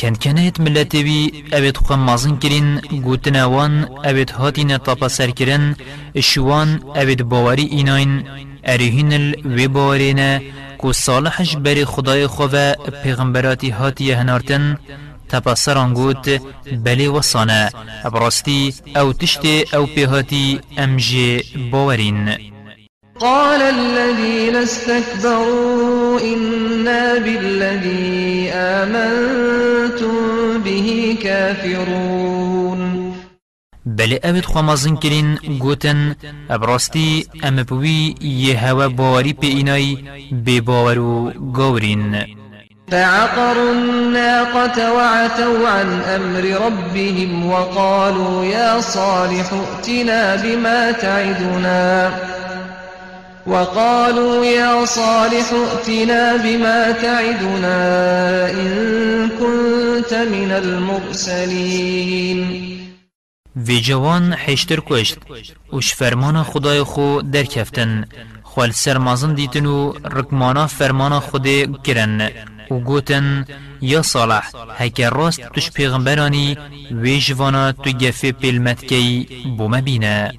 كان كانت ملتوي اوید خو مازن کرین گوتنا وان اوید هاتین تاپا سر کرن شوان باوری ایناین ارهین الوی باورینه کو صالحش بری خدای خواه پیغمبراتی هاتی هنارتن تپسران گوت بلی وصانه براستی أو تشتی أو پیهاتی امجی باورین قال الذين استكبروا إنا بالذي آمنتم به كافرون. بل اوید خوامازن کرین گوتن ابراستی ام بوی یه هوا باوری پی اینای بی باور و گورین فعقروا الناقة وعتوا عن أمر ربهم وقالوا يا صالح ائتنا بما تعدنا. وقالوا يا صالح ائتنا بما تعدنا إن كنت من المرسلين. في جوان حشتر کشت وش فرمان خدای خو درکفتن خوال سرمازن دیتن و رکمانا فرمان خود کرن و گوتن یا صالح هکر راست تش پیغمبرانی ویجوانا تو گفه پیلمت کی بوم بینه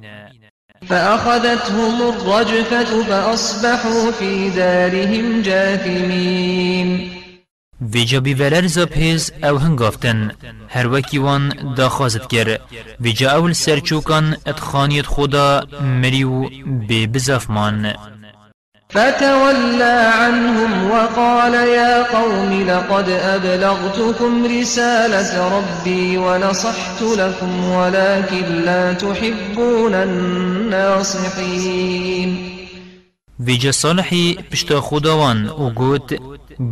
فأخذتهم الرجفة فأصبحوا في دارهم جاثمين. ویجا بیولر زا پیز أو هنگافتن. هر وکی وان دا خازد کر ویجا اول سرچوکان اتخانیت خدا مریو بی بزافمان. فتولى عنهم وقال يا قوم لقد أبلغتكم رسالة ربي ونصحت لكم ولكن لا تحبون الناصحين. ویجا صالحی پشتا خداوان و گوت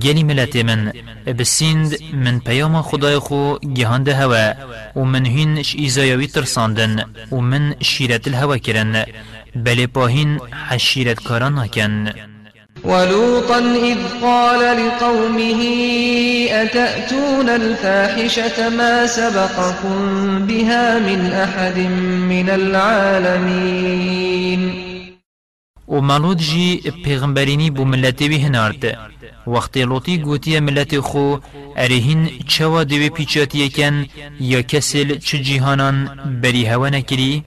گلی ملت من بسیند من پیام خدای خو گهانده هوا و من هین ایزایوی ترساندن و من شیرت الهوا کرن بل پاهین حشیرت کاران نکن ولوطا إذ قال لقومه أتأتون الفاحشة ما سبقكم بها من أحد من العالمين؟ و مالود جی پیغمبرینی بو ملتی بی هنارد. وقتی گوتی ملت خو ارهین چوا دوی پیچاتی کن یا کسل چه جیهانان بری هوا نکری؟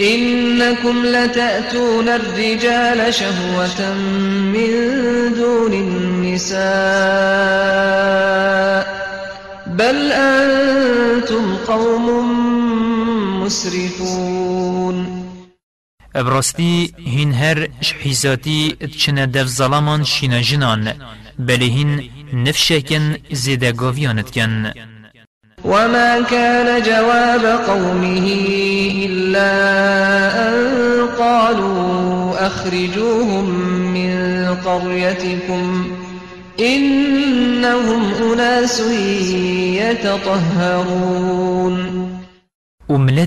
إنكم لتأتون الرجال شهوة من دون النساء بل أنتم قوم مسرفون. ابرستی هین هر شحیزاتی چنه دف ظلامان شینا جنان بله هین نفشکن زیده گاویانت کن وما كان جواب قومه إلا أن قالوا أخرجوهم من قريتكم إنهم أناس يتطهرون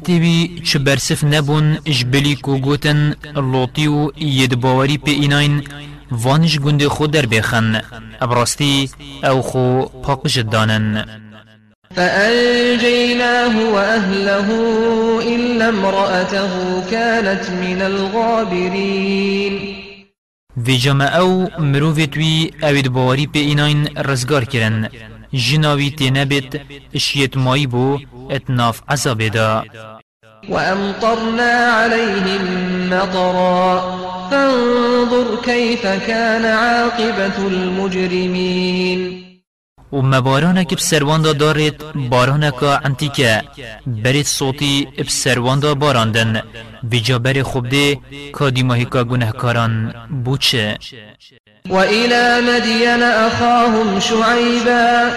بی چه برسف نبون جبلی کو گوتن لوتی و ید باوری پی ایناین وانش گنده خود در بخن ابراستی أو خو پاک جدانن فأنجيناه وأهله إلا امرأته كانت من الغابرين. في جمع أو مروفت وی اوید باوری پی ایناین رزگار کرن جناوی تنبت اشیت مایی بو اتناف عذاب دا وأمطرنا عليهم مطرا فانظر كيف كان عاقبة المجرمين و مبارانك بسرواندا دارت بارانك انتيكا بريت صوتي بسرواندا باراندن. بجا بر خوب ده كادي ماهيكا گنهكاران بوچه وإلى مدين أخاهم شعيبا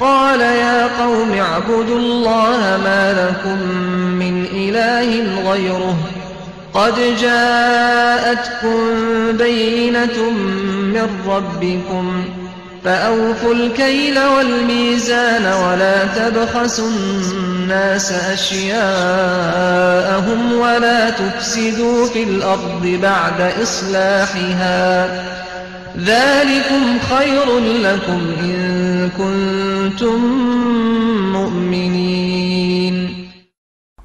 قال يا قوم اعبدوا الله ما لكم من إله غيره قد جاءتكم بينة من ربكم فأوفوا الكيل والميزان ولا تبخسوا الناس أشياءهم ولا تفسدوا في الأرض بعد إصلاحها. ذلكم خير لكم إن كنتم مؤمنين.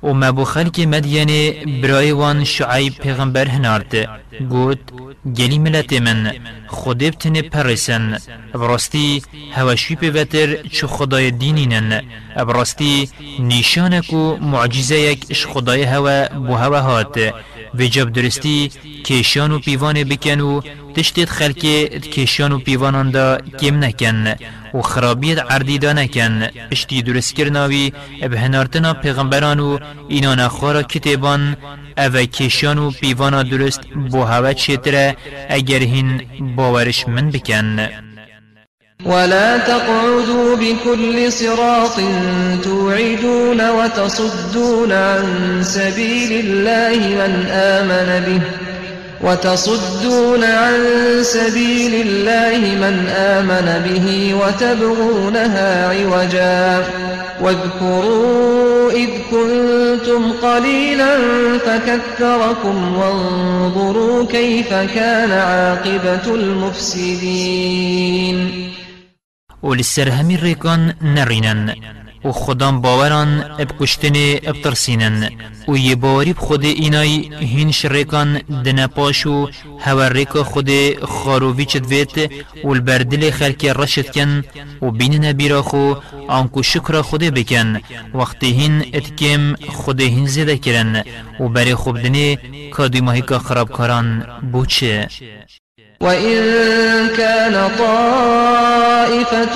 وما بو خلق مدين برأيوان شعيب پیغمبر هنارد گوت گلی ملت من خودی بتنه پرسن براستی هوشی پیوتر چو خدای دینینن براستی نیشانک و معجزه یک اش خدای هوا بو هوا هات. و جب درستی کشان و پیوان بکن و تشتید خلک کشان و پیوانان دا کم نکن. و خرابیت عردی دا نکن اشتی درست کرناوی ابهنارتنا پیغمبران و اینان خورا کتبان أو کشان و پیوانا درست بو هوا چیتره اگر هین باورش من بکن. ولا تقعدوا بكل صراط توعدون وتصدون عن سبيل الله من آمن به. وتصدون عن سبيل الله من آمن به وتبغونها عوجا واذكروا إذ كنتم قليلا فكثركم وانظروا كيف كان عاقبة المفسدين. ولسرهمي الريكان نرينا و خدام باوران اب کشتن اب ترسینن. و یه باوری خود اینای هین شرکان دنا پاشو هوا ریکا خود خاروی چد ویت و البردل خلک رشد کن و بین نبیرا خو آنکو شکر خود بکن. وقتی هین اتکم خود هین زیده کرن. و برای خوب دنه کادی ماهی که خرابکاران بوچه. وإن كان طائفة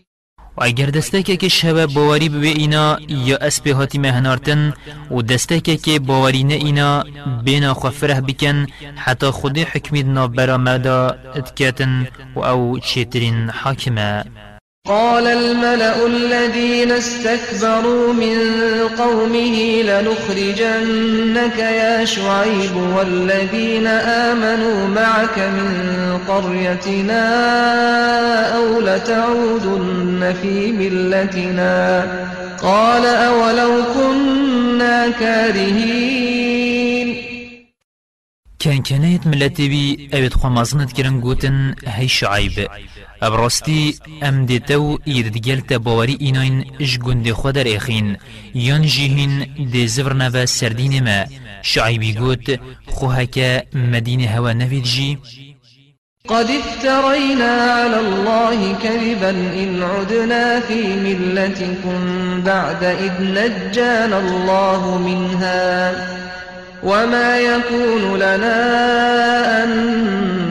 و اگر دسته که شبه باوری به اینا یا اسب هاتی مهنارتن و دسته که باوری نه اینا بینا خفره بکن حتی خود حکمید نابرا مدا اتکاتن و او چیترین حاکمه. قال الملأ الذين استكبروا من قومه لنخرجنك يا شعيب والذين آمنوا معك من قريتنا أو لتعودن في ملتنا قال أولو كنا كارهين. كان كانت ملتي بي اوید خمازنت کرن گوتن هی شعیب ابراستی ام دیتو ایردگلت باوری ایناین اش گند خود در اخین. یان جیهین دی زفر نو سردین ما. شعیبی گوت خوهک مدین هوا نوید جی. قد افترينا على الله كذبا إن عدنا في ملتكم بعد إذ نجانا الله منها. وما يكون لنا أن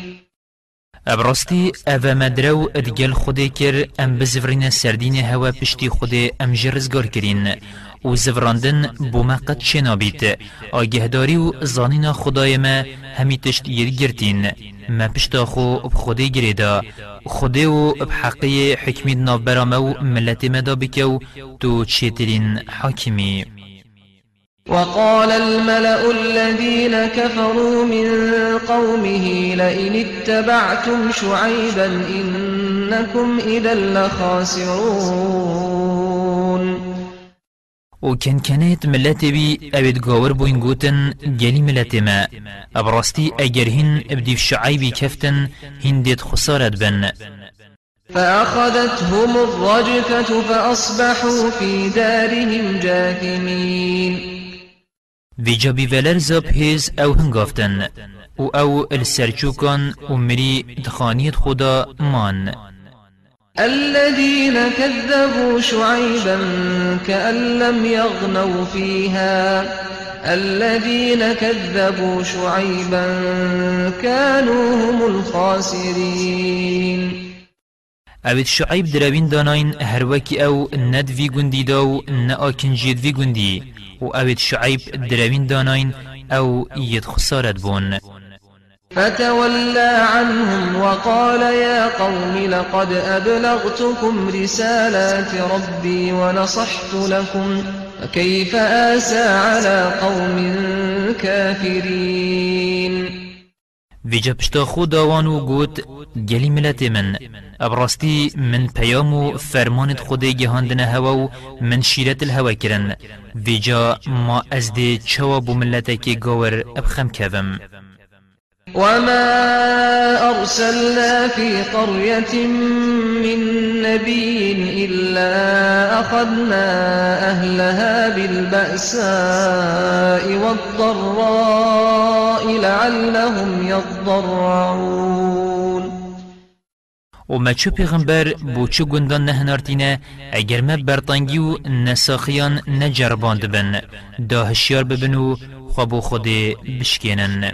ابرستی ئەڤەمەدرە مدرو ادگل خودی کر ام بزورین سردین هوا پشتی خودی ام جرزگار کرین و بو بۆ مەقەت شێنابیت ئاگەهداری و زانینا همیتشت یرگر تشت یرگرتین ما پشتا خۆ بخودێ خودی او و بحەقەیە حکمی ناوبەرامە برامو ملتی مدا و تو چیترین حاکمی. وقال الملأ الذين كفروا من قومه لئن اتبعتم شعيبا إنكم إذا لخاسرون. و كان كانت ملتي بي اوید گاور بوين گوتن گلی ملت ما. ابراستی اگر هن ابدی شعیبی کفتن هن دید خسارت بن. فأخذتهم الرجفة فأصبحوا في دارهم جاثمين. ویجا بیولر زاب هیز أو هنگافتن. و أو السرچوکان و مری دخانیت خدا مان. الذين كذبوا شعيبا كأن لم يغنوا فيها. الذين كذبوا شعيبا كانوا هم الخاسرين. اوید شعیب دروین داناین هر وکی أو ند وی گندی داو نه آکنجید وی گندی و اوید شعیب دروین داناین أو ید خسارت بون فتولى عنهم وقال يا قوم لقد أبلغتكم رسالات ربي ونصحت لكم. فكيف آسى على قوم كافرين؟ ویجا پشتا خود داوان و گوت گلی ملت من. ابراستی من پیام و فرمانت خود گهاندن هوا و من شیرت الهوا کرن. ویجا ما از دی چوا بو ملت گاور ابخم کبم وما أرسلنا في قرية من نبي إلا أخذنا أهلها بالبأساء والضراء لعلهم يضرعون و ما چو پیغمبر بو چو گندان نهنارتینه اگر ما برطنگی و نساخیان نجرباند بن دا هشیار ببن و خود بشکینن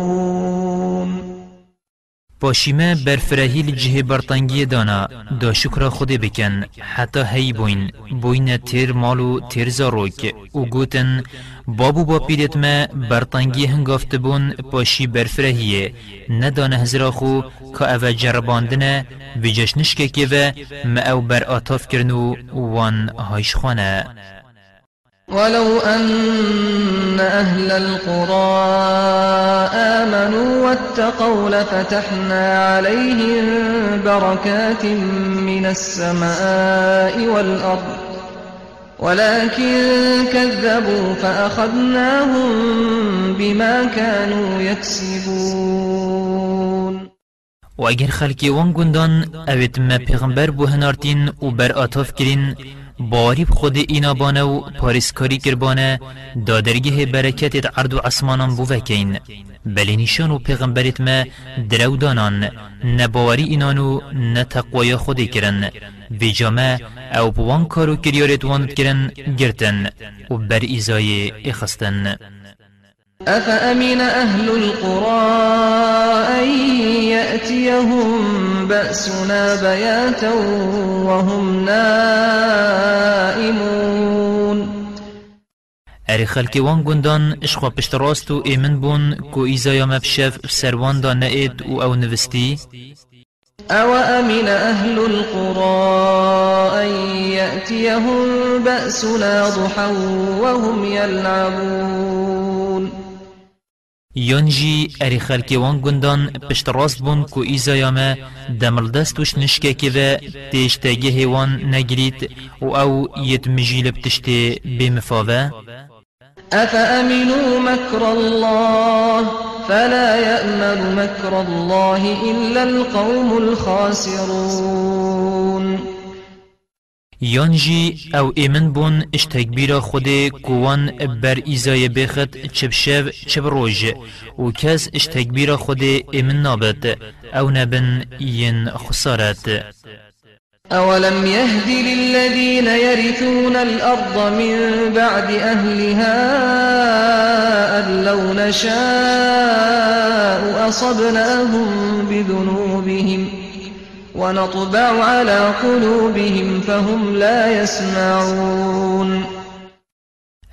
پاشیمه برفرهی لجه برطنگی دانا دا شکر خود بکن حتی هی بوین بوین تیر مالو تیر زاروک. و گوتن بابو با پیلت ما برطنگی هنگافت بون پاشی برفرهیه. ندانه هزرا خو که او جرباندنه و جشنشکه که و ما او بر آتاف کرنو وان هایش خانه. ولو أن أهل القرى آمنوا واتقوا لفتحنا عليهم بركات من السماء والأرض ولكن كذبوا فأخذناهم بما كانوا يكسبون. و اگر خلکی وان اوید ما پیغمبر بو هنارتین و بر آتاف کرین باری خود اینا بانه و پاریسکاری کربانه دادرگه برکت عرض و عصمانان بو وکین بلی نشان و پیغمبرت ما درو دانان نباوری اینانو نتقوی خودی کرن وی جامع او بوان کارو کریارت واند کرن گرتن و بر ایزای اخستن. أفأمن أهل القرى أن يأتيهم بأسنا بياتا وهم نائمون؟ اری خلکی وان گندان إشخوا پشت راست و ایمن بون کو ایزایا مبشف سروان دا نئید و أو نوستی؟ أو أمن أهل القرى أن يأتيهم بأسنا ضحى وهم يلعبون؟ یانجی اری خلکی وان گندان پشت راست بون کو ایزایا ما دمل دستوش نشکه که و تیشتگه هیوان نگرید و أو یت مجیل بتشتی بمفاوه أفأمنوا مكر الله فلا يأمن مكر الله إلا القوم الخاسرون یانجی أو ایمن بون اش تکبیر خود کوان بر ایزای بخت چب شب چب روژ و کس اش تکبیر خود ایمن نابد أو نبن ین خسارت أولم يهد للذين يرثون الأرض من بعد أهلها أن لو نشاء أصبناهم بذنوبهم ونطبع على قلوبهم فهم لا يسمعون.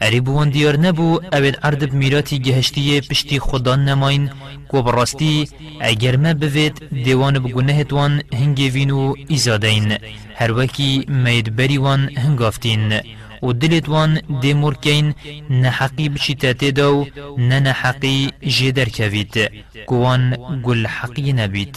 اری بوان دیار نبو اوید عرض بمیراتی گهشتی پشتی خدا نماین کو براستی اگر ما بوید دیوان بگونه توان هنگی وینو ایزادین هر وکی مید بری وان هنگافتین و دلت وان دی مرکین نحقی بشیتاتی دو نه نحقی جدر کوید کوان گل حقی نبید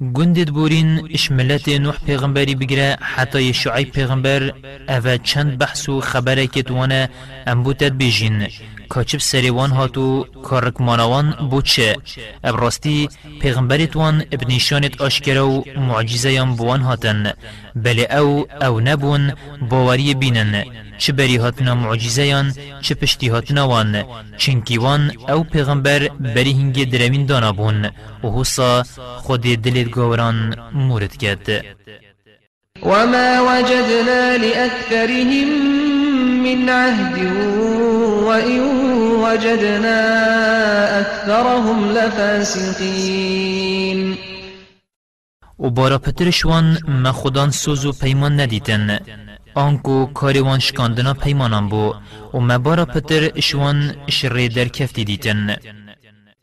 گندت بورین اشملت نوح پیغمبری بگره حتی شعیب پیغمبر اوه چند بحث و خبره که توانه انبوتت بیجین کاچب سریوان هاتو کارک مانوان بوچه ابراستی پیغمبری توان ابنیشانت آشکره و معجزه یم بوان هاتن. بله او او نبون باوری بینن. چه بری هاتنا معجزه یان چه پشتی هاتنا وان. چنکی وان او پیغمبر بری هنگی درمین دانا بون. و حسا خود دلت گوران مورد کرد وما وجدنا لأكثرهم من عهد وإن وجدنا أكثرهم لفاسقين و بارا پترشوان ما خودان سوز و پیمان ندیتن آنکو کاریوان شکاندنا پیمانان بو و ما بارا پتر اشوان شری در کفتی دیتن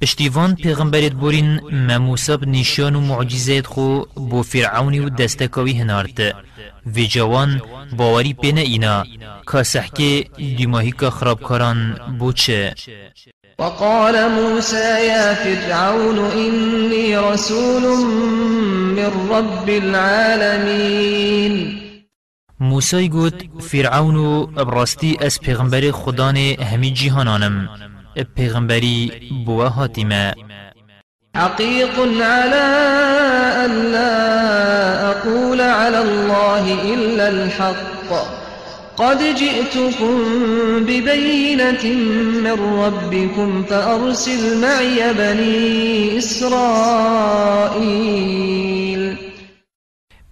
پشتیوان پیغمبرت بورین مموسا نشان و معجزات خو بو فرعونی و دستکاوی هنارد. و جوان باوری پینه اینا که سحکه دیماهی که خرابکاران بو چه وقال موسى يا فرعون إني رسول من رب العالمين. موسى گوت فرعون براستی از پیغمبر خدان همی جهانانم. پیغمبری بوا هاتیمه حقيق على أن لا أقول على الله إلا الحق. قد جئتكم ببينة من ربكم فأرسل معي بني إسرائيل.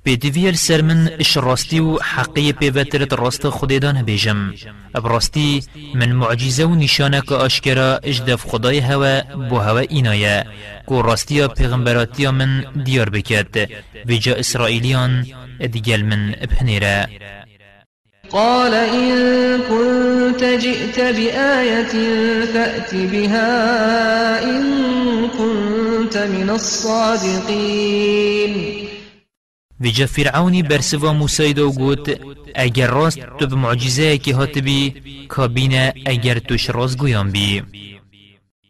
بيدوير سر من اش راستي و حقي بيوترت راست خديدان هبيجم براستی من معجزه و نشانه که آشکرا اجدف خدای هوا بو هوا اینایه کو راستیا پیغمبراتیا من دیار بکد ویجا اسرائیلیان ادگل من ابهنیره قال إن كنت جئت بآية فأت بها إن كنت من الصادقين. ویجا فرعونی برسوا موسی دو گوت اگر راست تو به معجزه که هات بی کابینه اگر توش راست گویان بی.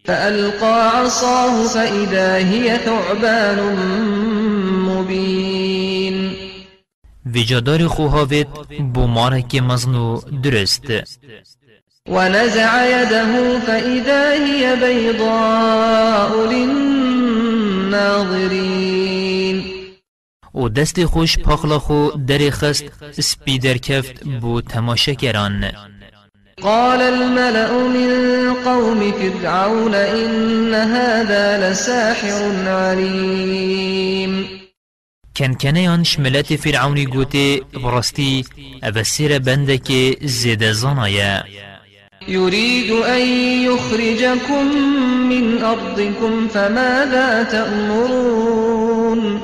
فألقى عصاه فإذا هي ثعبان مبين. ویجادار خوهاوت بو مارک مزنو درست. ونزع يده فإذا هي بيضاء للناظرين. و دست خوش پاخلا خو در خست سپیدر کفت بو تماشکران قال الملأ من قوم فرعون إن هذا لساحر عليم. کن کنیان شملت فرعونی گوته براستی أو بندک زیده زانایه يريد أن يخرجكم من أرضكم فماذا تأمرون؟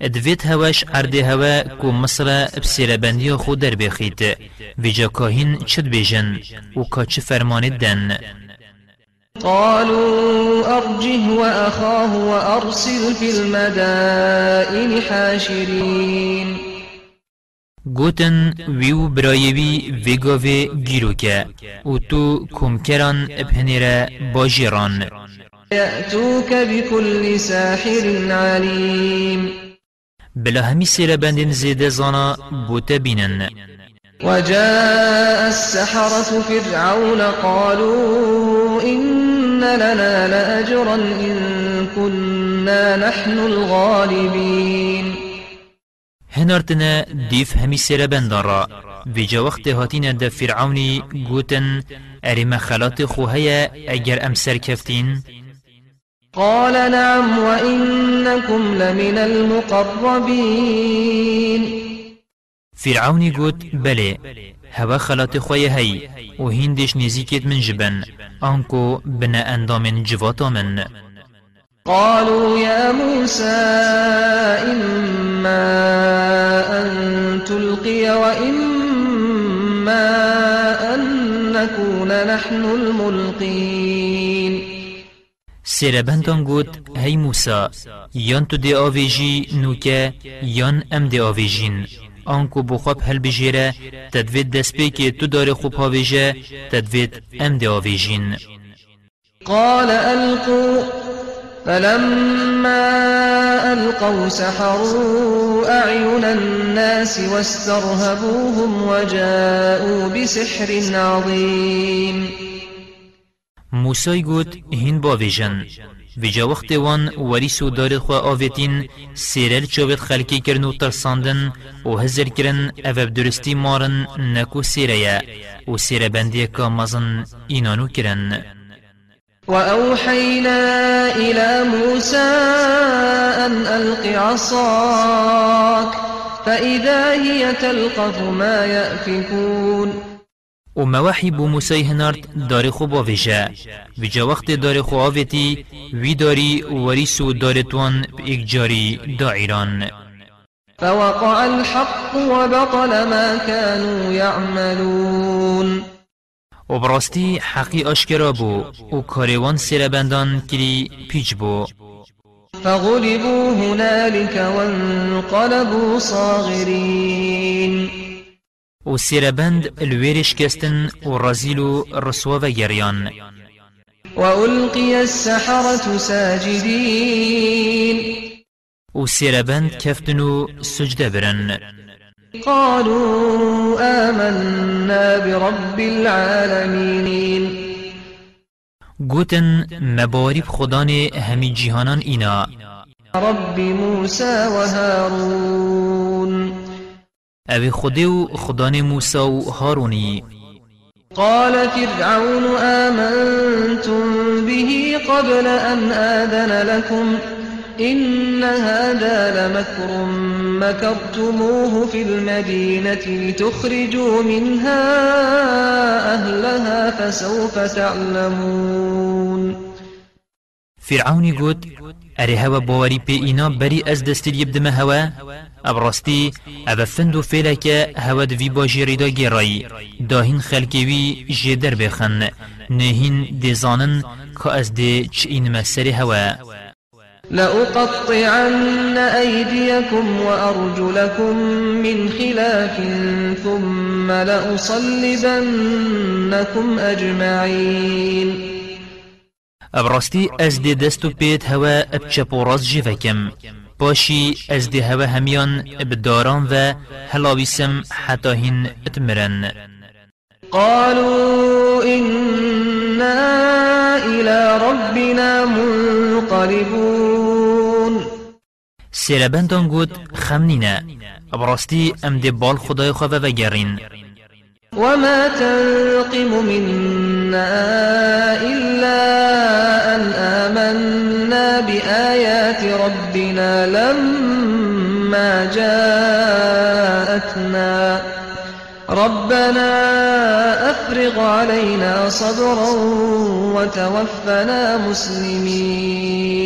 ادویت هواش عرده هوا کو مصر بسیره بندی خود در بخید ویجا کاهین چد بیجن و کا چه فرمان دن قالوا أرجه وأخاه وأرسل في المدائن حاشرين گوتن ویو برایوی ویگاوی گیروکه و تو کمکران ابهنیره باجیران يأتوك بكل ساحر عليم بلا بندین زیده زانا بوته بینن. وجاء السحرة فرعون قالوا إن لنا لأجرا إن كنا نحن الغالبين. هنارتنا دیف همی سیر بندان را. ویجا وقت هاتین دا فرعونی گوتن اری مخلات خوهی اگر ام سر کفتین قال نعم وإنكم لمن المقربين. فرعوني قوت بلي هوا خلات خوي هي و هندش نزيكت من جبن انكو بنا اندام جواتا من قالوا يا موسى إما أن تلقي وإما أن نكون نحن الملقين. سیربندان گوت هی موسا یان تو دی آویجی نوکه یان ام دی آویجین آنکو بخواب هل بجیره تدوید دست که تو داری خوب آویجه تدوید ام دی آویجین قال ألقوا فلما ألقوا سحروا أعين الناس واسترهبوهم وجاءوا بسحر عظيم موسای گوت هین باویجن جا وقت وان وریس و دارد خواه آویتین سیرل چاوید خلکی کرن و ترساندن و هزر کرن أو درستی مارن نکو سیره و سیره بندی که مزن اینانو کرن. وأوحينا إلى موسى أن ألق عصاك فإذا هي تلقف ما يأفكون و موحی بو موسی هنارد داری خوب آویجا ویجا وقت داری خوب آویتی وی داری وریسو دارتوان ایک جاری دا ایران فوقع الحق وبطل ما كانوا يعملون. و براستی حقی آشکرا بو و کاروان سربندان کلی پیچ بو. فغلبوا هنالك وانقلبوا صاغرين. و سربند الویرش کستن و رزیل و رسوا و گریان وألقي السحرة ساجدين. و سربند کفتنو سجدة برن. قالوا آمنا برب العالمين. گوتن مبارب خدان همی جیهانان اینا رب موسى وهارون. أو خدو خدان موسى و هاروني. قال فرعون آمنتم به قبل أن آذن لكم. إن هذا لمكر مكرتموه في المدينة لتخرجوا منها أهلها فسوف تعلمون. فرعوني قد هوا باوری پی اینا بری از دستیر یبدمه هوا؟ ابراستی اب فندو فیلک هوا دوی باجی ریدا گیرایی داهین خلکوی جدر بخن. نهین دیزانن که از دی چه این مسر هوا. لأقطعن أيديكم وأرجلكم من خلاف ثم لأصلبنكم أجمعين. ابراستی از دی دستو پیت هوا اب چپ و راست جیوکم باشی از دی هوا همیان اب داران و هلاویسم حتی هین اتمرن. قالوا إنا إلى ربنا منقلبون. سیربندان گود خمنینه ابراستی ام دی بال خدای خواه و گرین. وما تنقم منا إلا أن آمنا بآيات ربنا لما جاءتنا ربنا أفرغ علينا صبرا وتوفنا مسلمين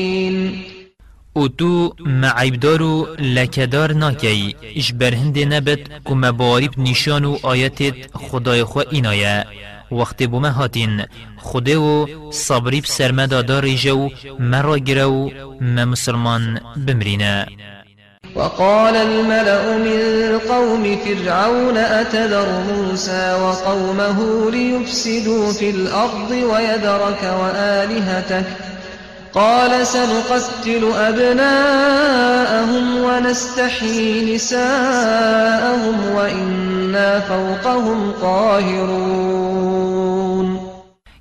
أو تو معیبدارو لکدار ناکی اش برهند نبت که مباریب نشان و آیتت خدای خو اینایه وقت بومه هاتین. خوده و صبریب سرمدادار جو مرا گرو ما مسلمان بمرینه. وقال الملأ من قوم فرعون أتذر موسى وقومه ليفسدوا في الأرض ويذرك وآلهتك قال سنقتل أبناءهم ونستحيي نساءهم وإنا فوقهم قاهرون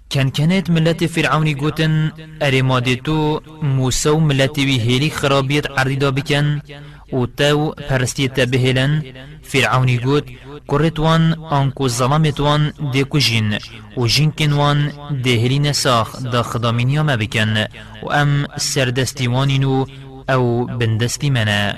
كان كانت ملت فرعوني قوتن أري مادتو موسى ملت وی هیلی خرابیت عریدا بکن و تو پرستیت بهلن. فرعوني قوت كرت وان أنكو ظلمت وان دي كجين و جنكن وان دهلي نساخ دا خدامين يوم بكن و ام سردستي وانينو أو بندستي منا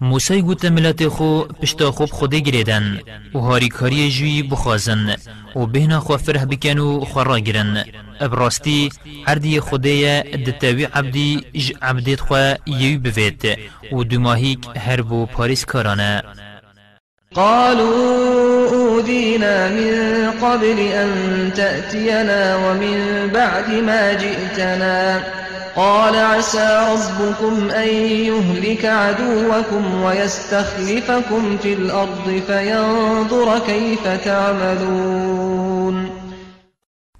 موسی گوت ملت خو پشتا خوب خودی گریدن و هاری کاری جوی بخوازن و بهنا خو فرح بکن و خورا گرن ابراستی هردی خودی دتاوی عبدی ج عبدیت خو یوی بوید و دماهیک هر بو پاریس کارانه. قالوا أودينا من قبل أن تأتينا ومن بعد ما جئتنا. قال عسى ربكم أن يهلك عدوكم ويستخلفكم في الأرض فينظر كيف تعملون.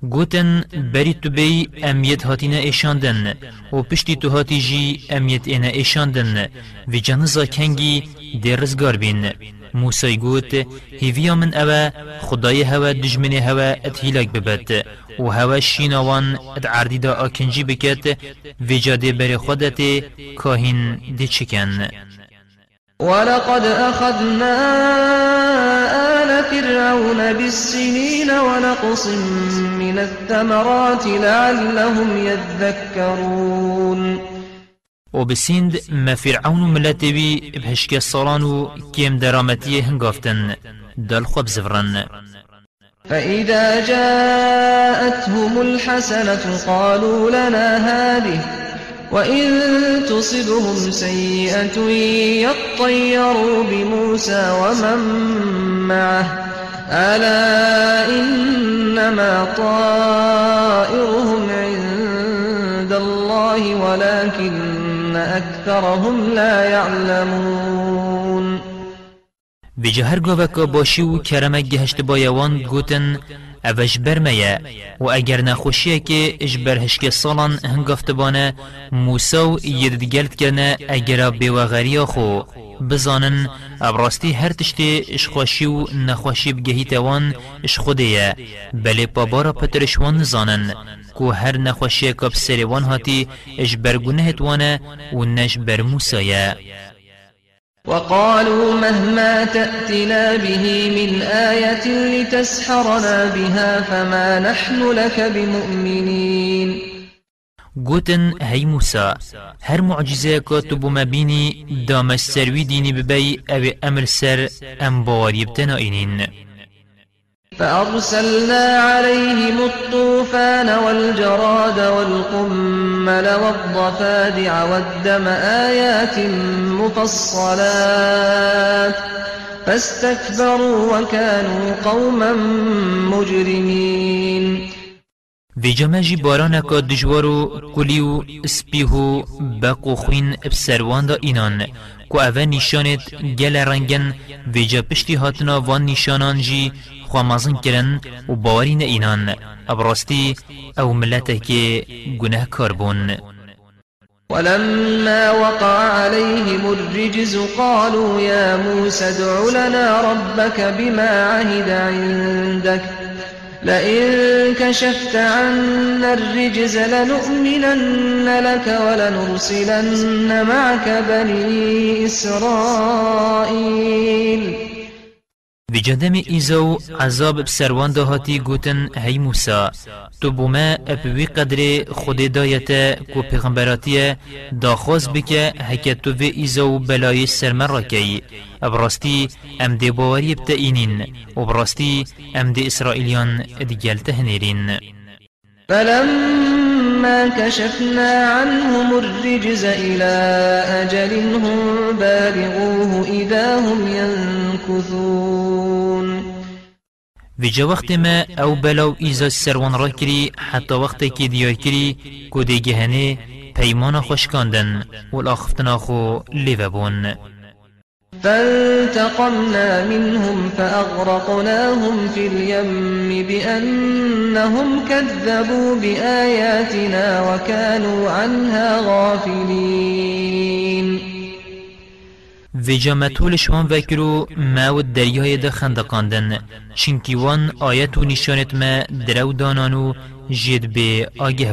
گوتن بری تو بی امیت هاتینا ایشاندن و پشتی تو هاتی جی امیت اینا ایشاندن. و جنزا کنگی درزگار بین. موسى يقول هيفيا من أوا خداي هوا دجمن هوا اتهيلك ببت. و هوا الشينوان ادعردي دا اكنجي بكت وجاد بري خودت كاهن دي چكن ولقد أخذنا آل فرعون بالسنين ونقص من الثمرات لعلهم يذكرون. و بسیند ما فرعون ملتوی بهشک الصالان و کیم درامتی هنگافتن. دل خوب زفرن. فإذا جاءتهم الحسنة قالوا لنا هذه وإن تصبهم سيئة يطيروا بموسى ومن معه. ألا إنما طائرهم عند الله ولكن أكثرهم لا يعلمون. بجه هر گوه باشی و کرمک گهشت بایوان گوتن اوش برمه و اگر نخوشیه که اش برهشک سالان هنگافت بانه موسا و یددگلت کرنه اگر بیوغری خو بزانن ابراستی هر تشتی اش خوشی و نخوشی بگهی توان اش خوده بله پابارا پترشوان نزانن کو هر نخوشی کب سریوان هاتی اش برگونه توانه و نش بر موسایه وقالوا مهما تأتنا به من آية لتسحرنا بها فما نحن لك بمؤمنين. گوتن هی موسى هر معجزه که تو بما بینی دامش سروی دینی ببی أو أمر سر ام باوری بتنا اینین فأرسلنا عليهم الطوفان والجراد والقمل والضفادع والدم آيات مفصلات فاستكبروا وكانوا قوما مجرمين. في جماجي بارانا که دجوارو کلیو اسپیهو بقو خوین بسروان دا اینان. که اوه نشانت گل رنگن في جا پشتی هاتنا وان نشانان جی خوامازن کرن و باورین اینان. ابراستی أو ملته که گناه کاربون ولما وقع عليهم الرجز قالوا يا موسى ادع لنا ربك بما عهد عندك. لئن كشفت عنا الرجز لنؤمنن لك ولنرسلن معك بني إسرائيل. في جدم إيزو عذاب بسروان دهاتي گوتن هي موسى تو بوما أبوي قدر خود دايتا كو پیغمبراتي داخوز بك هكا تو في إيزو بلاي سرمن راكي ابرستي ام دي باوري بتاينين وبرستي ام دي إسرائيليان ديال تهنيرين فلما كشفنا عنهم الرجز إلى أجل هم بالغوه إذا هم ينكثون. في وقت ما أو بلاو ایزا السروان را کری حتی وقت که دیار کری کده گهنه پیمان خوشکاندن و الاخفتنا لیوبون فانتقمنا منهم فأغرقناهم في اليم بأنهم كذبوا بآياتنا وكانوا عنها غافلين. في جامتولش وان وكرو ما و دریای ده خندقاندن چنکی وان و نشانت ما درو دانانو جد به آگه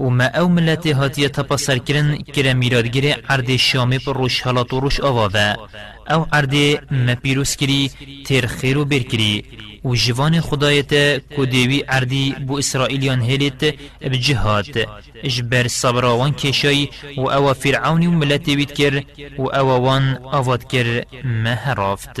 و ما أو ملت هاتیه تپسر کرن کرا میرادگیر عرد شامی پر روش حالات و روش آواوه أو عرد ما پیروس کری تیر خیر و بر کری و جوان خدایت کدیوی عردی بو اسرائیلیان هلیت بجهاد. اجبر صبراوان کشای و أو فرعونی و ملت وید کر و أو وان آواد کر ما هرافت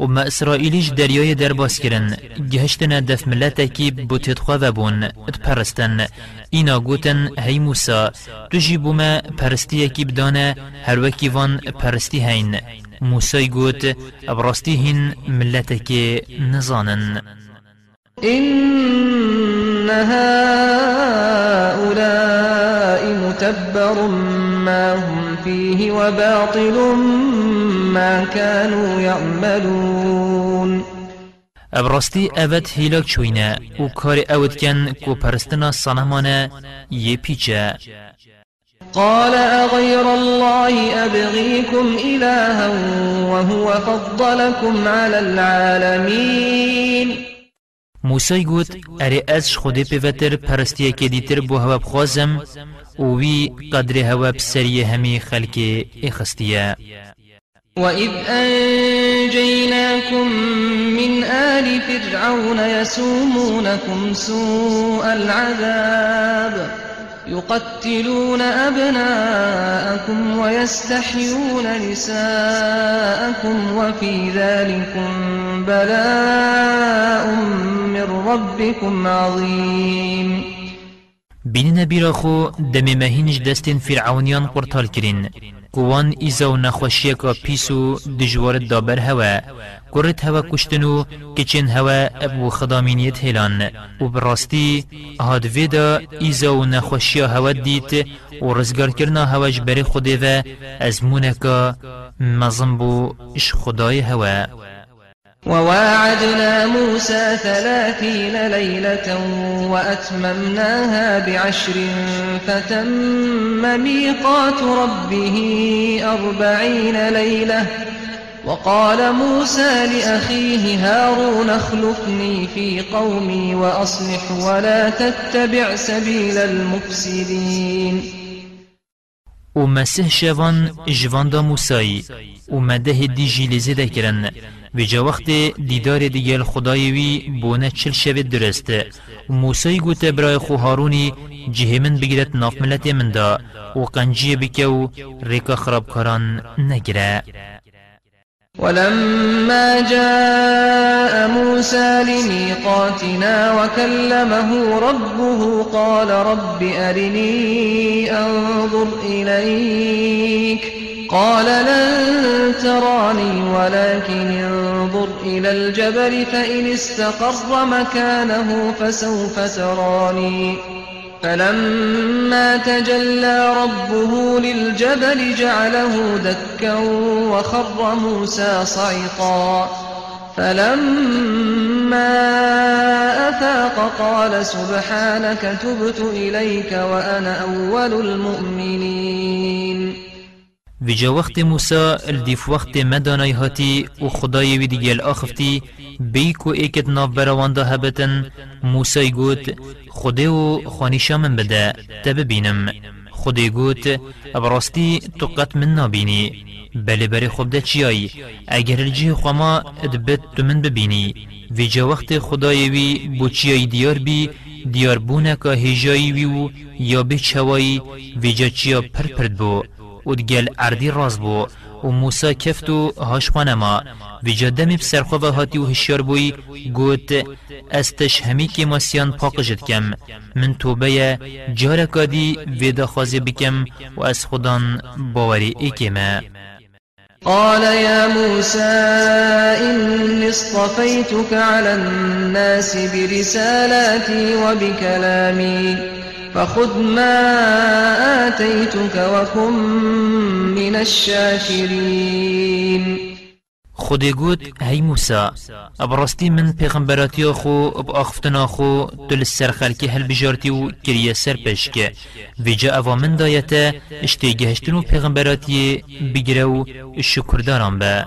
وما إسرائيليش دریای در باز کرن گهشتن دف ملتکی بو تدخوا بون اتپرستن اینا گوتن هی موسا تو جی بوما پرستی اکی بدانه هر وکی وان پرستی هین موسى يقول أبرستي هن ملتك نزانا إن هؤلاء متبر ما هم فيه وباطل ما كانوا يعملون. ابراستی اوت هیلاک چوینه و کار اوت کن کو پرستنا صنمانه یه پیچه. قال أغير الله أبغيكم إلها وهو فضلكم على العالمين. موسى اره أز خودی پیوتر پرستیه که دیتر بو هوا بخوازم و وی قدر هوا بسری همی خلق اخستیه. وإذ أنجيناكم من آل فرعون يسومونكم سوء العذاب يقتلون أبناءكم ويستحيون نساءكم وفي ذلكم بلاء من ربكم عظيم. بینن بیرا خو دمی مهینج دستین فرعونیان قرطال کرین. قوان ایزا و نخوشیه که پیسو دجوار دابر هوا. کرد هوا کشتنو کچین هوا ابو خدامینیت هلان و براستی هاد ویدا ایزا و نخوشیه هوا دیت و رزگار کرنا هواج بری خوده و از مونکا مزم بو اش خدای هوا. وواعدنا موسى ثلاثين ليلة وأتممناها بعشر فتم ميقات ربه أربعين ليلة. وقال موسى لأخيه هارون اخلفني في قومي وأصلح ولا تتبع سبيل المفسدين. ومسيح شوان جوان دا موسى ومده دي جيلزي و جا وقت دیدار دیگل خدای وی بونه چل شوید درسته و موسی گوته برای خو هارونی جهه من بگیرد ناف ملت من دا. و قنجیه بکه و ریکا خرابکاران نگره ولما جاء موسى لميقاتنا وكلمه ربه قال رب أرني أنظر إليك. قال لن تراني ولكن انظر إلى الجبل فإن استقر مكانه فسوف تراني. فلما تجلى ربه للجبل جعله دكا وخر موسى صعقا. فلما أفاق قال سبحانك تبت إليك وأنا أول المؤمنين. ویجا وقت موسى الدیف وقت مدانای هاتی و خدای وی دیگل آخفتی بی کو ایکت ناف براواندا هبتن. موسى گوت خدای و خانیشا من بده تب بینم خدای گوت ابراستی تقت من نابینی. بله بری خوب ده اگر الجه خما ادبت تو من ببینی. ویجا وقت خدای وی بو چیایی دیار بی دیار بونه که و یا به چوایی ویجا چیا پر پرد بو. و اردی راز بو و موسا کفت و هاش خانما و جدمی خواه هاتی و هشیار بوی گوت استش همی که ماسیان پاقشت کم. من توبه جارکا دی ویدا خوازی بکم و از خودان باوری ایکمه قال يا موسى إني اصطفيتك على الناس برسالاتي وبكلامي. فخذ ما آتيتك وكن من الشاكرين. خودی گوت هی موسا ابرستی من پیغمبراتی خو اب آخفتنا خو تل سر خلکی هل بجارتی و کریه سر پشکه ویجا اوا من دایتا اشتی گهشتن و پیغمبراتی بگیره و شکر دارم به.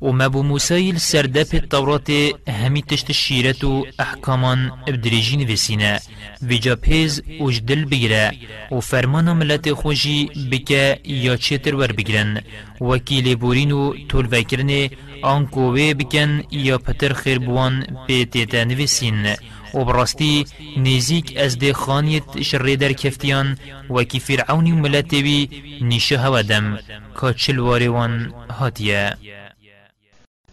وما بو موسى سرداب التوراة همي تشت الشيرة أحكامان بدريجين وسينا وجا بيز وجدل بگیره و فرمان ملت خوشی بکه یا چتر ور بگیرن وکیل بورین و طول وکرن آن کوه بکن یا پتر خیر بوان به تیتا نویسین و براستی نزیک از ده خانیت شر در کفتیان وکی فرعونی ملتوی نیشه هودم که چلواری هاتیه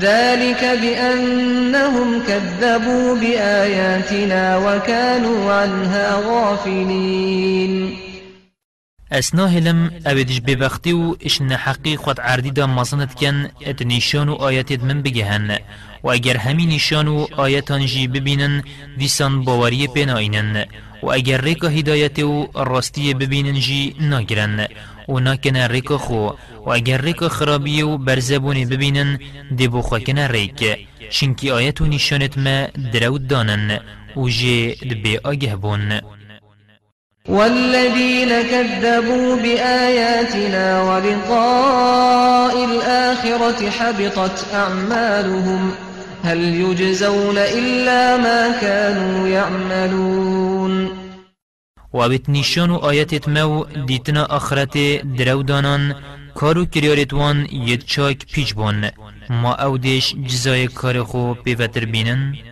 ذلك بأنهم كذبوا بآياتنا وكانوا عنها غافلين. اسنا هلم اویدش ببختی و اشن حقی خود عردی دا مصنت کن ات نیشان و آیتت من بگهن. و اگر همین نیشان و آیتان جی ببینن دیسان باوری پیناینن و اگر ریکا هدایت و راستی ببینن جی ناگرن. و ناکن ریکا خو و اگر ریکا خرابی و برزبونی ببینن دی بو کنه ریک شنکی آیت و نشانت ما درود دانن و جی دبی آگه بون. والذين كذبوا بآياتنا ولقاء الآخرة حبطت أعمالهم هل يجزون إلا ما كانوا يعملون؟ وابت نشان و آياتت مو ديتنا آخرت درو دانان کارو کریارت وان ید چاک پیچ بون. ما اودش جزای کار خو پیوتر بینن.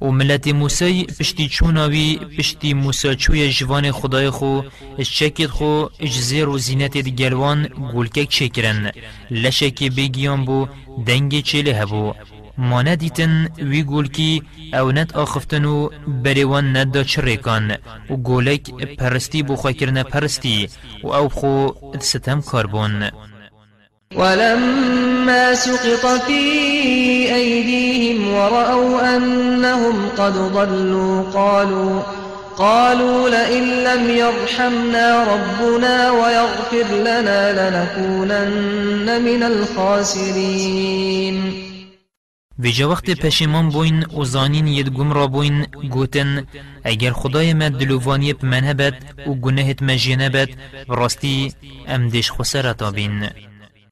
و ملت موسی پشتی چوناوی پشتی موسی چوی جوان خدای خو شکت خو اجزیر و زینت گلوان گولکک چکرن لشک بگیان بو دنگ چله هبو. ما ندیتن وی گولکی او ند آخفتن و بریوان ند چریکان. و گولک پرستی بو خواه پرستی و او خو ستم کاربون. ولما سقط في أيديهم ورأوا أنهم قد ضلوا قالوا قالوا لئن لم يرحمنا ربنا ويغفر لنا لنكونن من الخاسرين. ویجا وقت پشیمان بوین و زانین ید گم را بوین گوتن اگر خدای ما دلووانی بمنه و گناهت مجینه بد براستی ام دیش خسرتا بین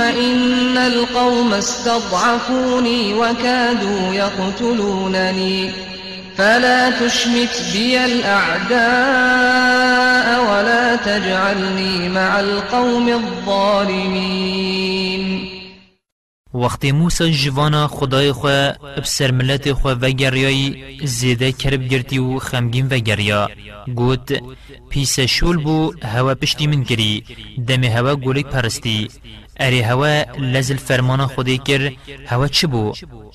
إن القوم استضعفوني وكادوا يقتلونني. فلا تشمت بي الأعداء ولا تجعلني مع القوم الظالمين. وقت موسى جوانا خدای خو بسر ملت خو وگریای زیده کرب گرتی و خمگین وگریا. گوت پیس شول بو هوا پشتی من کری. دم هوا گولک پرستی. اری هوا لزل فرمان خودی کر هوا چه بو؟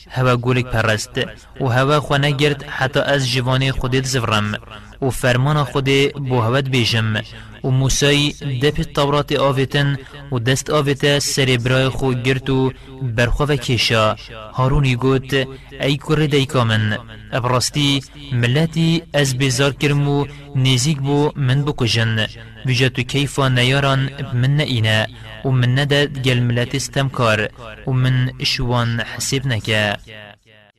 هوا گولک پرست و هوا خو نگرد حتی از جوان خودت زورم و فرمان خود بو هوت بیجم و موسی دپ التورات آویتن و دست آویت سر برای خو گرت و برخو و کشا هارونی گوت ای کره دیکا من ابراستی ملتی از بیزار کرم و نزیک بو من بکجن بجاتو كيفا نياران من نئينا ومن ندد جل ملات استمكار ومن إشوان حسبنك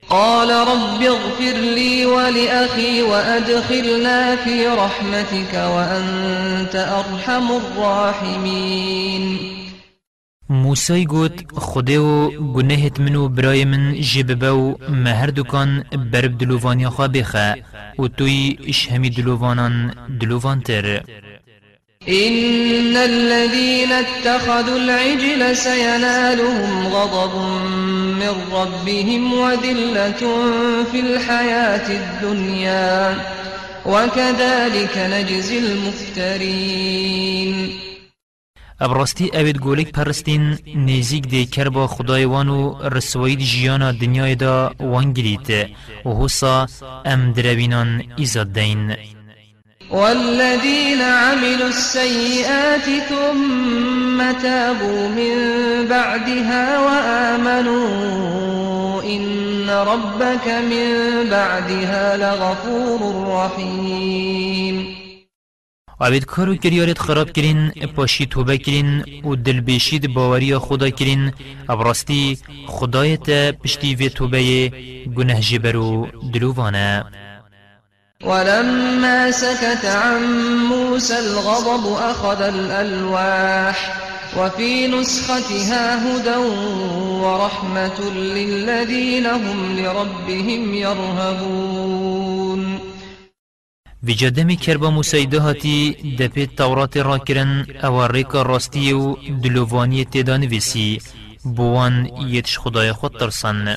قال رب اغفر لي ولأخي وأدخلنا في رحمتك وأنت أرحم الراحمين. موسى گوت خده و گناهت منو برای من جببو مهر دکان برب دلووانی خواه بخه و توی اش همی دلووانان دلووان تر. إن الذين اتخذوا العجل سينالهم غضب من ربهم وذلة في الحياة الدنيا وكذلك نجزي المفترين ابراستی اوید گولک پرستین نزیک دی کربا خدای وانو رسوید جیانا دنیای دا وانگلیت و حسا أم دروینان ایزاد دین والذين عملوا السيئات ثم تابوا من بعدها وآمنوا إن ربك من بعدها لغفور رحيم. عبید کارو کریارت خراب کرین پاشی توبة کرین و دل بیشید باوری خدا کرین ابراستی خدایت پشتی و توبة گنه جبرو دلووانه ولما سكت عن موسى الغضب أخذ الألواح وفي نسختها هدى ورحمة للذين هم لربهم يرهبون. في جدم كربا موسى دهاتي دپیت تورات را کرن أو ریکا راستی و بوان یتش خدای خود ترسن.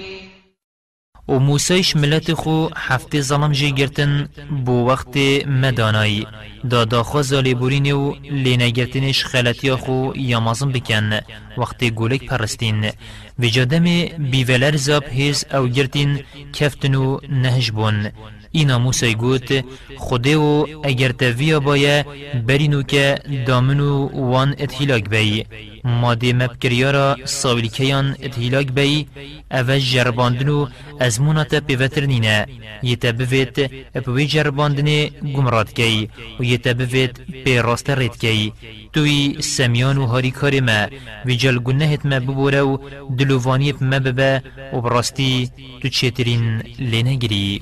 و موسیش ملت خو هفته ظلم جی گرتن بو وقت مدانایی دادا خو زالی بورین و لینه گرتنش خلطی خو یامازم بکن. وقت گولک پرستین. و جادم بیولر زاب هیز او گرتین کفتن و نهج بون اینا موسی گوت خوده و اگر تاویا بایا برینو که دامنو وان اتهیلاک بی. ماده مبکریارا ساویلکیان اتهیلاک بی. أو جرباندنو از مونات پیوتر نینه. یتا بوید پوی جرباندن گمراد کی و یتا بوید پی راست رید کی توی سمیان و هاری کار ما و جل گنهت ما ببوره و ما ببه و براستی تو چیترین لینگری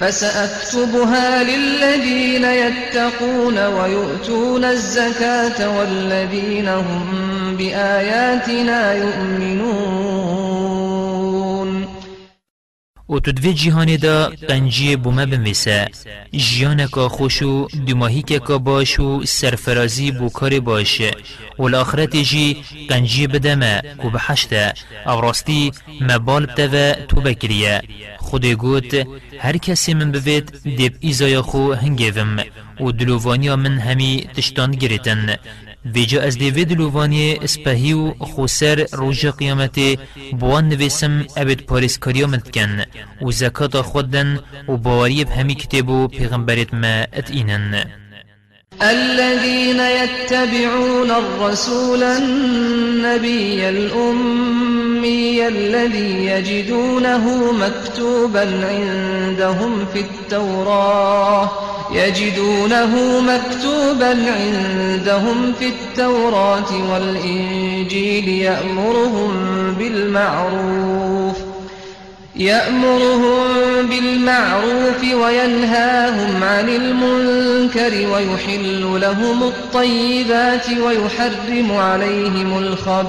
فسأكتبها للذين يتقون ويؤتون الزكاة والذين هم بآياتنا يؤمنون. و تو دوی جیهانی دا قنجی بومه بمویسه جیانکا خوشو دماهی که باشو سرفرازی بو کار باشه و الاخرت جی قنجی بدمه کو بحشته او راستی مبال بتوه تو بکریه. خود گوت هر کسی من بوید دیب ایزای خو هنگیوم و دلووانی من همی تشتان گریتن. ویجا از دی دلووانی اسپهی و خوسر روژ قیامت بوان نویسم ابد پاریسکاریا مدکن و زکات خودن و باوری همی کتابو پیغمبرت ما اتینن الذين يتبعون الرسول النبي الأمي الذي يجدونه مكتوبا عندهم في التوراة. يجدونه مكتوبا عندهم في التوراة والإنجيل يأمرهم بالمعروف يأمرهم بالمعروف وينهاهم عن المنكر ويحل لهم الطيبات ويحرم عليهم الخبائث.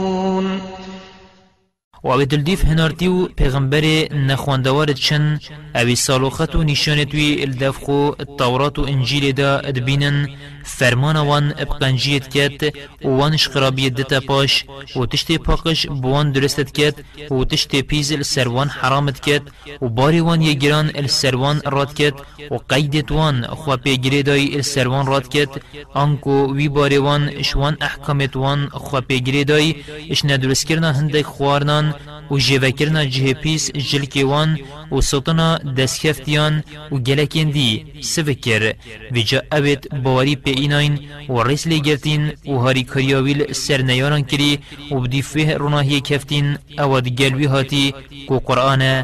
و دلدیف هنارتی و پیغمبر نخواندوارد چن اوی سالوخت و نشانت وی الدفخو التورات و انجیل دا ادبینن فرمان وان ابقنجیت کت و وانش خرابیت دتا پاش و تشت پاقش بوان درستت کت و تشت پیز السروان حرامت کت و باری وان یگران السروان راد کت و قیدت وان خوا پیگری دای السروان راد کت آنکو وی باری وان شوان احکامت وان خوا پیگری دای اش ندرست کرنا هندک خوارنان و جیوکرنا جه پیس جلکیوان و سطنا دستخفتیان و گلکین دی سفکر و جا اوید باوری پی ایناین و ریس لگرتین و هاری کریاویل سر نیاران کری و بدی فه روناهی کفتین اواد گلوی هاتی کو قرآن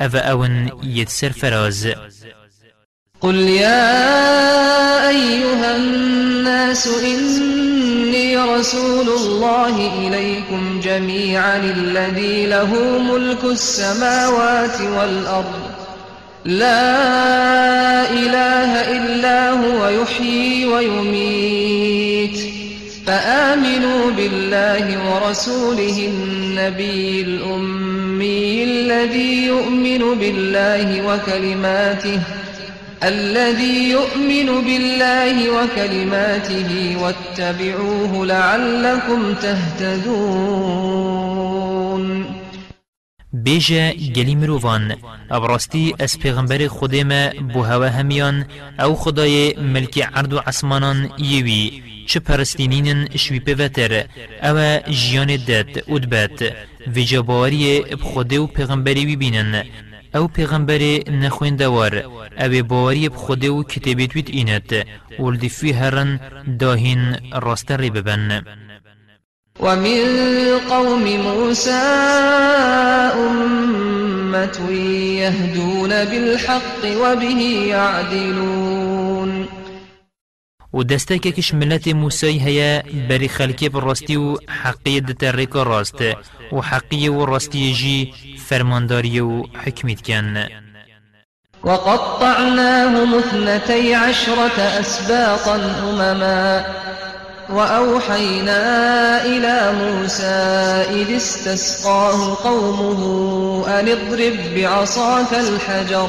أو اون ید سر فراز قل يا أيها الناس إني رسول الله إليكم جميعا الذي له ملك السماوات والأرض. لا إله إلا هو يحيي ويميت. فآمنوا بالله ورسوله النبي الأمي الذي يؤمن بالله وكلماته. الذي يؤمن بالله وكلماته واتبعوه لعلكم تهتدون. بیجه گلی مروفان ابراستی از پیغمبر خودم بو هوا همیان أو خدای ملک عرض و عصمانان یوی چه پرستینین شوی پیوتر أو جیان دد ادبت و جباری بخوده و پیغمبری بی بینن أو پیغمبر نخوین دوار أو باوری بخوده و وید اینت ولدی فی هرن داهین راست ری ببن ومن قوم موسى أمة يهدون بالحق وبه يعدلون و دستکش ملت موسی هيا بری خلکی بالراستی و حقی دترک راست و حقی و راستی جی فرمانداری و حکمیت کن وقطعناهم اثنتي عشرة أسباطا أمما وأوحينا إلى موسى إذ استسقاه قومه أن اضرب بعصاك الحجر.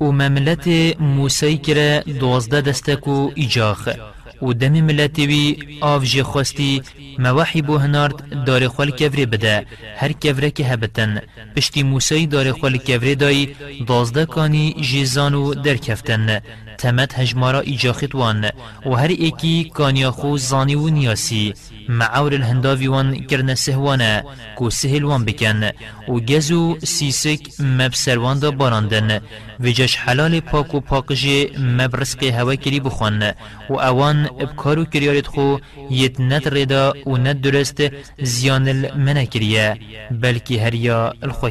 و مملت موسی کرا دوازده دستکو ایجاخ. و دم ملتی وی آف جی خواستی موحی بو هنارد دار خوال کفری بده. هر کفره که هبتن. پشتی موسی دار خوال کفری دای دازده کانی جیزانو در کفتن تمت هجمارا ایجاخت وان و هر ایکی کانیا خو زانی و نیاسی. معاور الهنداوی وان کرن سهوانا کو سهل وان بکن. و گزو سیسک مبسروان دا باراندن. و جش حلال پاک و پاکجی مبرسق هوا کری بخوان. و اوان ابکارو کریارت خو یت ند ردا و ند درست زیان المنه کریه بلکی هریا الخوا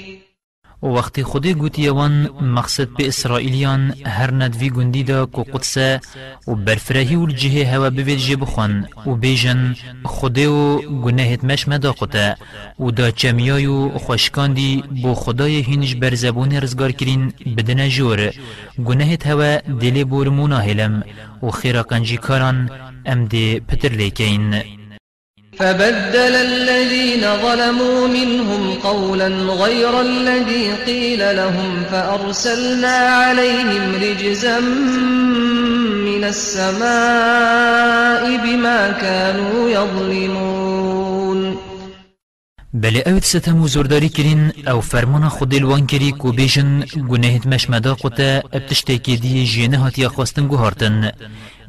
وقتی خودی گوتیوان مقصد به اسرائیلیان هر ندوی گندی دا کو قدسه و برفرهی و الجهه هوا بوید جه بخون و بیجن خودی و گناهت مش مدا قطه و دا چمیای و خوشکان دی بو خدای هینش بر زبون رزگار کرین بدن جور. گناهت هوا دل بور مناهلم و خیرا کنجی کاران ام دی پتر لیکین فبدل الذين ظلموا منهم قولا غير الذي قيل لهم فأرسلنا عليهم رجزا من السماء بما كانوا يظلمون. بله اوید ستم و زورداری کرین أو فرمان خود الوان کری کو بیجن گناهت مشمدا قوتا ابتشتی که دی جینه هاتیا خواستن گوهارتن.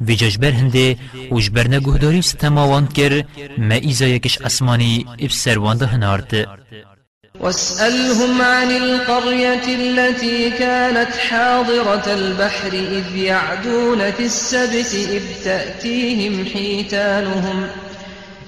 وی ججبر هنده و جبرنه گهداری ستم آوان کر ما ایزا یکش اسمانی اب سروانده هنارد واسألهم عن القرية التي كانت حاضرة البحر إذ يعدون في السبت إذ تأتيهم حيتانهم.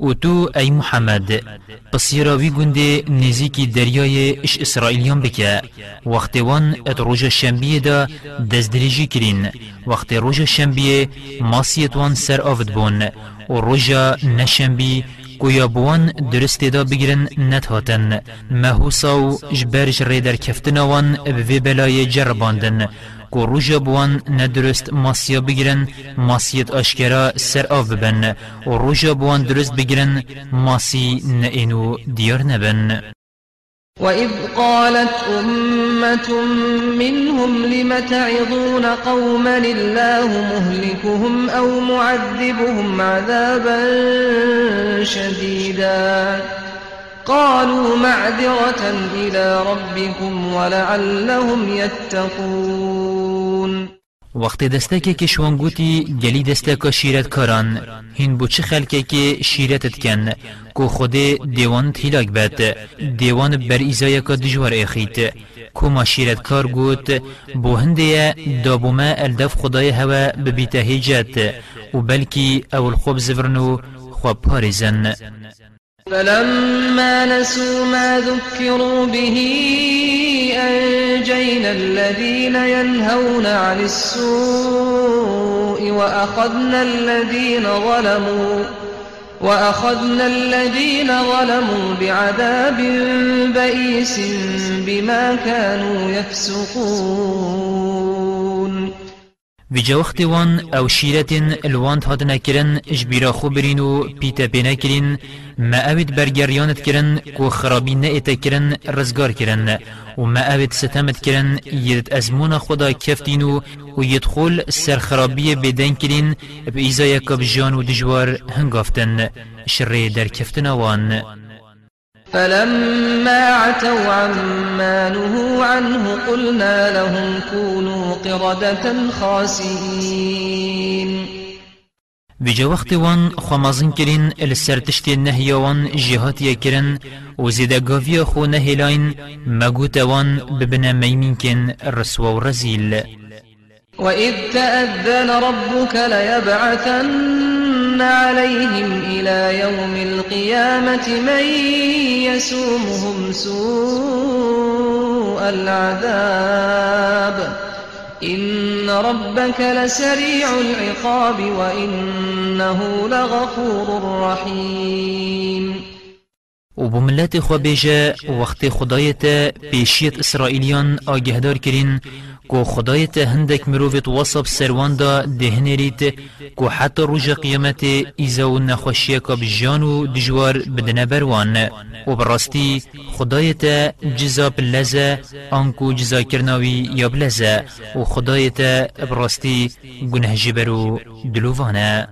و تو ای محمد بصیراوی گنده نزیکی دریای إش اسرائیلیان بکه وقت وان ات روژ شنبیه دا دزدریجی کرین وقت روژ شنبیه ماسیت وان سر آفد بون. و روژ نشنبی کویا بوان درست دا بگیرن نت هاتن مهوسا و جبرش ریدر کفتنا وان بوی بلای جرباندن. کو روژا بوان ندرست ماسیا بگیرن ماسیت آشکرا سر آف ببن و روژا بوان درست بگیرن ماسی نئنو دیار نبن وإذ قالت أمة منهم لم تعظون قوما الله مهلكهم أو معذبهم عذابا شديدا. قالوا معذرة إلى ربكم ولعلهم يتقون. وقت دستکی که شوان گوتی گلی دستکا شیرت کاران هین بو چه خلکه که شیرتت کن؟ کو خود دیوان تیلاک بد. دیوان بر ایزای که دجوار اخیت. کو ما شیرت کار گوت بو هنده دابوما الدف خدای هوا ببیته هیجت. و بلکی اول خوب زفرنو خواب پارزن فلما نسوا ما ذكروا به أنجينا الذين ينهون عن السوء وأخذنا الذين ظلموا وأخذنا الذين ظلموا بعذاب بئيس بما كانوا يفسقون. ویجا وقت وان أو شیرتن الوان هات نکرن اجبیرا خو برین و پیتا ما اوید برگریانت کرن کو خرابی نه کرن رزگار کرن و ما اوید ستمت کرن یدت أزمون خدا کفتین و و یدخل سر خرابی بدن کرین به ایزای کبجان و دجوار هنگافتن. شر در کفتن وان. فلما عتوا عما نهوا عنه قلنا لهم كونوا قردة خاسئين ویجا وقت وان خمازن کرین السرتشت نهی وان جهات کرن و زیده گاوی خو نهیلاین مگوت وان ببنا میمین کن رسوا و رزیل. وإذ تأذن ربك ليبعثن عليهم إلى يوم القيامة من يسومهم سوء العذاب. إن ربك لسريع العقاب وإنه لغفور رحيم. و بو ملت خو بیجه وقت خدایت پیشیت اسرائیلیان کو خدایت هندک مروفت وصب سروان دا دهنریت کو حتی روژ قیامت ایزا و نخوشی که بجان و دجوار بدن بروان. و براستی خدایت جزا بلزه آنکو جزا کرناوی یا بلزه و خدایت براستی گنه جبرو دلووانه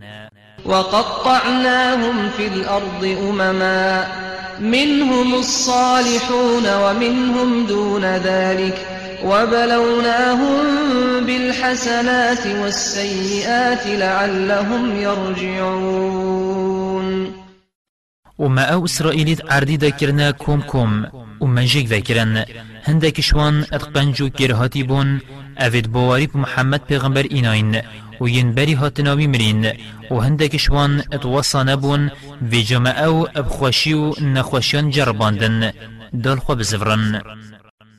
وقطعناهم في الأرض أمما منهم الصالحون ومنهم دون ذلك. وبلوناهم بالحسنات والسيئات لعلهم يرجعون. وما أو اسرائيليت عردي دا كرنا كوم كوم وما جيك ذاكرن. هندك شوان أتقنجو كرهاتي بون أفيد بواري محمد پیغمبر ايناين و ينبري هاتناوي مرين و هندك شوان اتوصى نبون في جماعو ابخوشيو نخوشيان جرباندن. دول خو بزفرن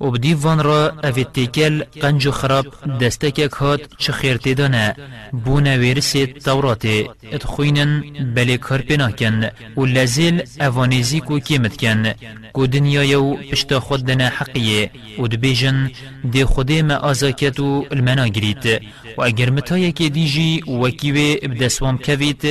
و بدی وان را اوید تیکل قنج خراب دستکک هات چه خیر تیدانه بونه ویرسی تورات اتخوینن بلی کار پینا کن و لزیل اوانیزی کو کیمت کن کو دنیا یو پشتا خود دنا حقیه و دبیجن دی ما آزاکت و المنا گریت و اگر متای که دیجی وکیوه بدسوام کویت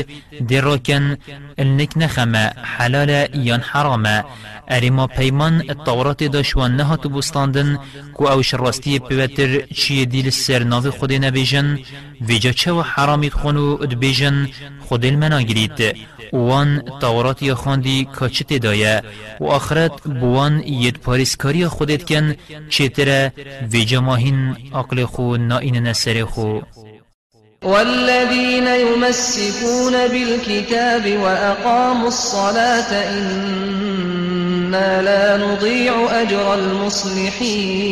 دی راکن النك نخمه حلال یان حرامه ارما پیمان التورات داشوان نهات بستاندن کو أوش راستی پیوتر چی دیل سر ناوی خود نبیجن ویجا چه و حرامی خونو ادبیجن خود المنا گرید وان تورات یا خاندی کاچت دایه و آخرت بوان ید پاریسکاری خودت کن چیتره ویجا ماهین عقل خو نائین نسر خو. والذين يمسكون بالكتاب وأقاموا الصلاة إنا لا نضيع أجر المصلحين.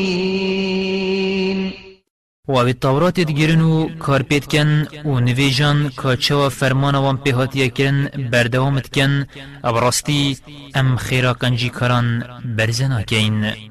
و اوی تورات تگیرن و کار پید کن و نویجان که چوا فرمان وان پیهاتیه کن بردوامت کن. ابراستی ام خیرا کنجی کران برزنا کین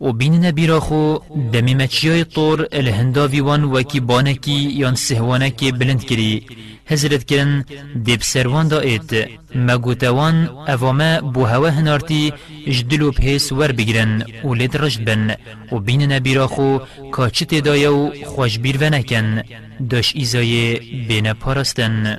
و بین نبیرا خو دمی مچیای طور الهنداوی وان وکی بانکی یان سهوانکی بلند کری هزرت کرن دیب سروان دا ایت مگوتوان اوامه بو هوا هنارتی جدلو بهیس ور بگرن و لید رشد بن. و بین نبیرا خو کاچت دایو خوش بیر ونکن داش ایزای بین پارستن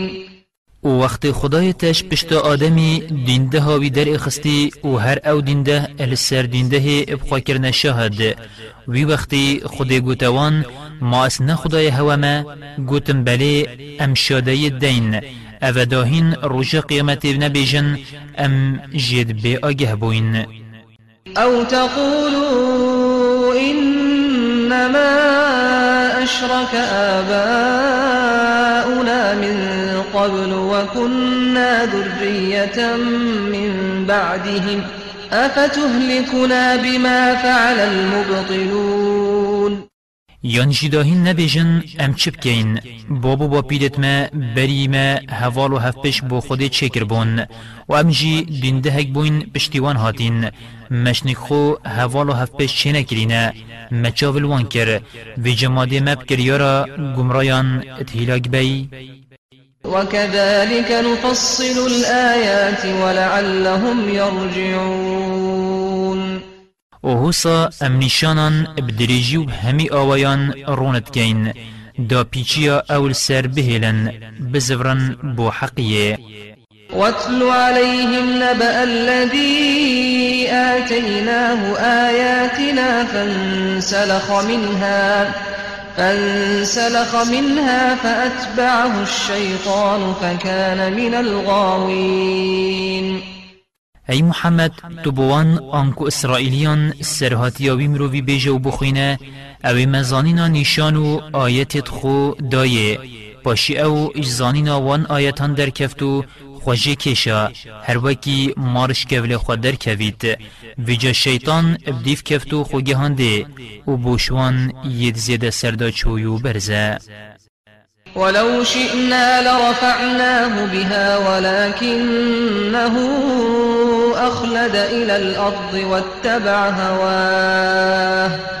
و وقت خدای تش پشت آدمی دینده هاوی در اخستی و هر أو دینده السر دینده ابخوا کرن شاهد. وی وقتی خدای گوتوان ما اسنا خدای هوا ما گوتم بله ام شاده دین. أو داهین روش قیامت نبیجن ام جید بی آگه بوین. أو تقولوا إنما أشرك آباؤنا من قبل وكنا ذرية من بعدهم أفتهلكنا بما فعل المبطلون؟ یان جداهین نبیجن ام چپ کین بابو با پیدت ما بری ما هوال و هفپش بو خود چکر بون و ام جی دینده هک بوین پشتیوان هاتین. مشنک خو هوال و هفپش چه نکرینه؟ مچاول وان کر. وی جماده مب کریارا گمرایان اتهیلاک بی. وكذلك نفصل الآيات ولعلهم يرجعون. و هوسا ام نشانان بدریجی و همی آوایان روند کین دا پیچیا اول سر بهلن بزورن بو حقیه. واتل عليهم نبأ الذي آتيناه آياتنا فانسلخ منها. فانسلخ منها فأتبعه الشيطان فكان من الغاوين. ای محمد تو بوان آنکو اسرائیلیان سرهاتیاوی مروی بیجه و بخوینه أو مزانینا نشان و آیتت خو دایه. پاشی أو اجزانینا وان آیتان در خوشی کشا هر وکی مارش کول خود در کوید ویجا شیطان ابدیف کفتو خوگهانده و بوشوان ید زیده سردا چویو برزه. ولو شئنا لرفعناه بها ولكنه أخلد إلى الأرض واتبع هواه.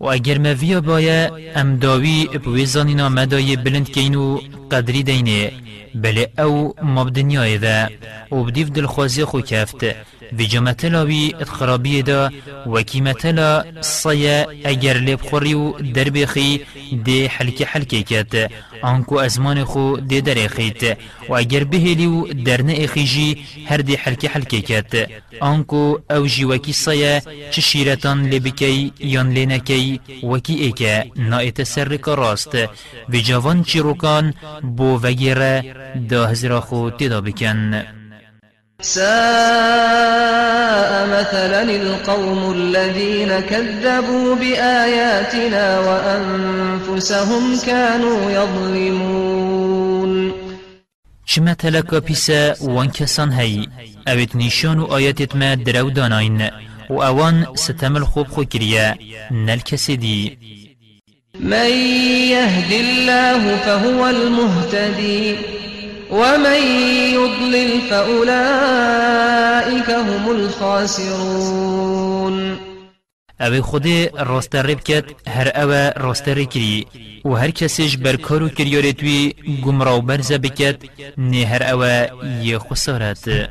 و اگر مویا بایا ام داوی بویزانینا مدای بلند کینو قدری دینه. بله أو مبدنیای و أو بدیف دلخوازی خو کفت. في جمتلا وي اتخرابي دا وكيمتلا صيا اگر لب خوريو دربخي دي حلكي حلكي كات انكو ازمان خو دي درخيت و اگر بهليو درن اخيجي هر دي حلكي حلكي كات انكو أو جي وكي صيا چشيرتان لبكي لنكي وكي ايكا نائت سرك راست في جوان چيروكان بو وگيره دا هزرا خو تدا بكن ساء مثلا القوم الذين كذبوا بآياتنا وأنفسهم كانوا يظلمون. شما تلك بيسا وان كسان هاي اوت نيشان و آياتت ما درو داناين و اوان ستمل خوب خو كريا نل كسدي من يهد الله فهو المهتدي ومن يضلل فأولئك هم الخاسرون. أو خودی راست رب کت هر أو راست کری و هر کسیش بر کارو کریاره توی گمراو برزه بکت نه هر أو یه خسارت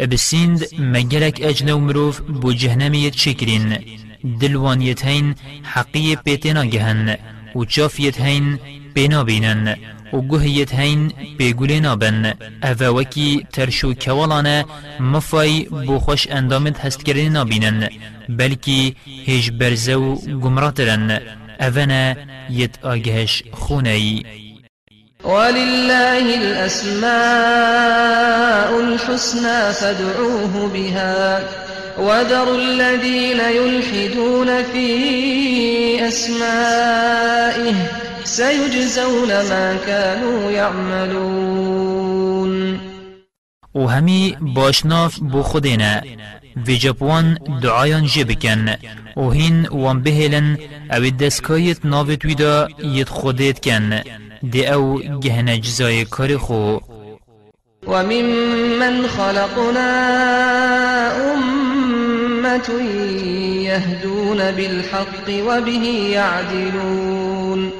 بسيند مجلك أجنو مروف بو جهنمية شكرين دلوان يتهين حقية بيتنا جهن و چافیت هین بینا بینن و گوهیت هین بگولی نابن اوه وکی ترشو کوالانه مفای بو خوش اندامت هست کردن نابینن بلکی هیچ برزه و گمراترن اوه یت آگهش خونه ولله الأسماء الحسنى فادعوه بها. وذروا الذين يلحدون في أسمائه سيجزون ما كانوا يعملون. و همی باشناف بو خودینا وی جبوان دعایان جبکن و هین وان أو دستکایت ناوت ویدا ید خودیت کن. دی أو گهن جزای کار خو وممن خلقنا أمة يهدون بالحق وبه يعدلون.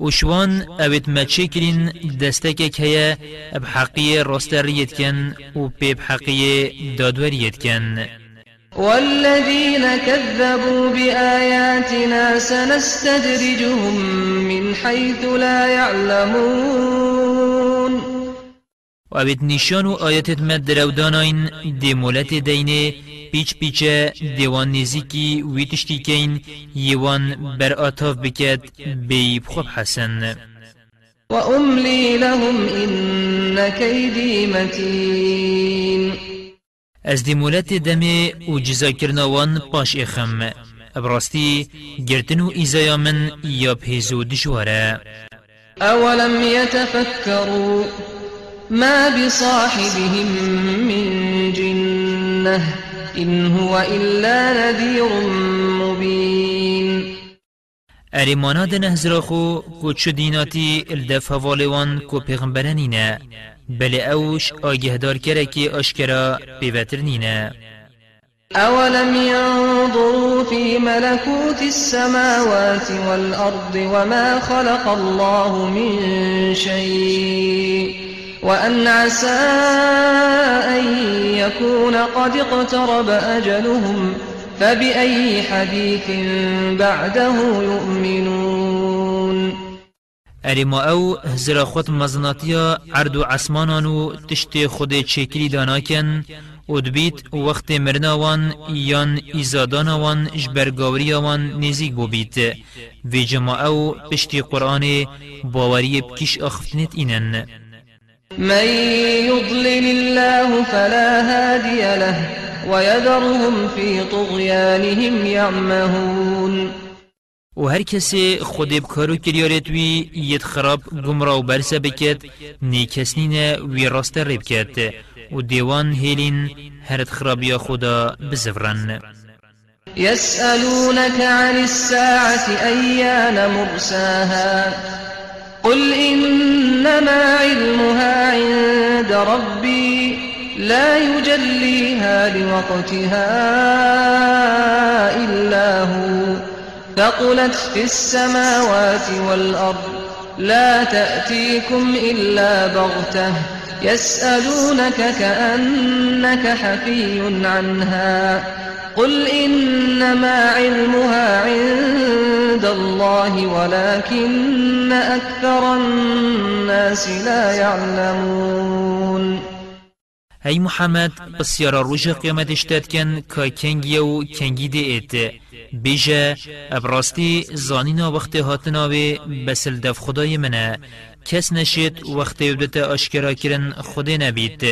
وشوان اوید مچه کرین دستک هیا بحقی راستریت کن و دادوریت کن والذين كذبوا بآياتنا سنستدرجهم من حيث لا يعلمون. و اوید نشان و آیتت مد درو داناین دی مولت دینه پیچ پیچه دیوان نزیکی وی تشتی کین یوان بر آتاف بکد بیب خوب حسن. وأملي لهم إن كيدي متين. از دی مولت دمه و جزا کرنوان پاش اخم. ابراستی گرتن و ایزایا من یا پیزو دشواره. أولم يتفكروا ما بصاحبهم من جنة إن هو إلا نذير مبين ارمانا ده نهزراخو کو چو دیناتی الدف هوالوان کو پیغمبرانینه بل اوش آگهدار کرا که آشکرا پیوتر نینه أولم ينظروا في ملكوت السماوات والأرض وما خلق الله من شيء وأن عسى أن يكون قد اقترب أجلهم فبأي حديث بعده يؤمنون؟ ارما أو هزر خود مزناتیا عرض و عسمانانو تشت خود چکری داناکن ودبیت وقت مرناوان یان ایزادانوان جبرگاوریوان نزیگ ببیت. و جما أو پشتی قرآن باوری بکش اخفتنت اینن. من يضلل الله فلا هادي له ويذرهم في طغيانهم يعمهون. و هر کسی خود بکارو کریارت وی ید خراب گمرا و برسه بکت نیکس نینه وی راست ریب کت. و دیوان هیلین هرت خرابی خدا بزفرن يسألونك عن الساعة أيان مرساها. قل إنما علمها عند ربي لا يجليها لوقتها إلا هو. ثقلت في السماوات والأرض لا تأتيكم إلا بغتة يسألونك كأنك حفي عنها. قل إنما علمها عند الله ولكن أكثر الناس لا يعلمون. هی محمد بسیارا روش قیامت اشتاد کن که کنگی و کنگی ده ایت بیجه ابراستی زانینا وقت هاتنا و بسل دف خدای منه کس نشید وقت یودت اشکرا کرن خود نبید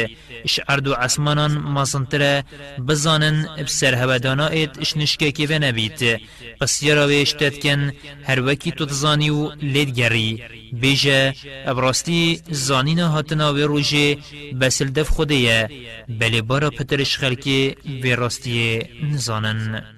اش عرض و عسمانان مازنتره بزانن بسر هودانا ایت اش نشکه که نبید پس یرا و اشتد کن هر وکی تو تزانی و لید گری بیجه ابراستی زانینا هاتنا و روژه بسل دف خوده بلی بارا پترش خلکی و راستی نزانن.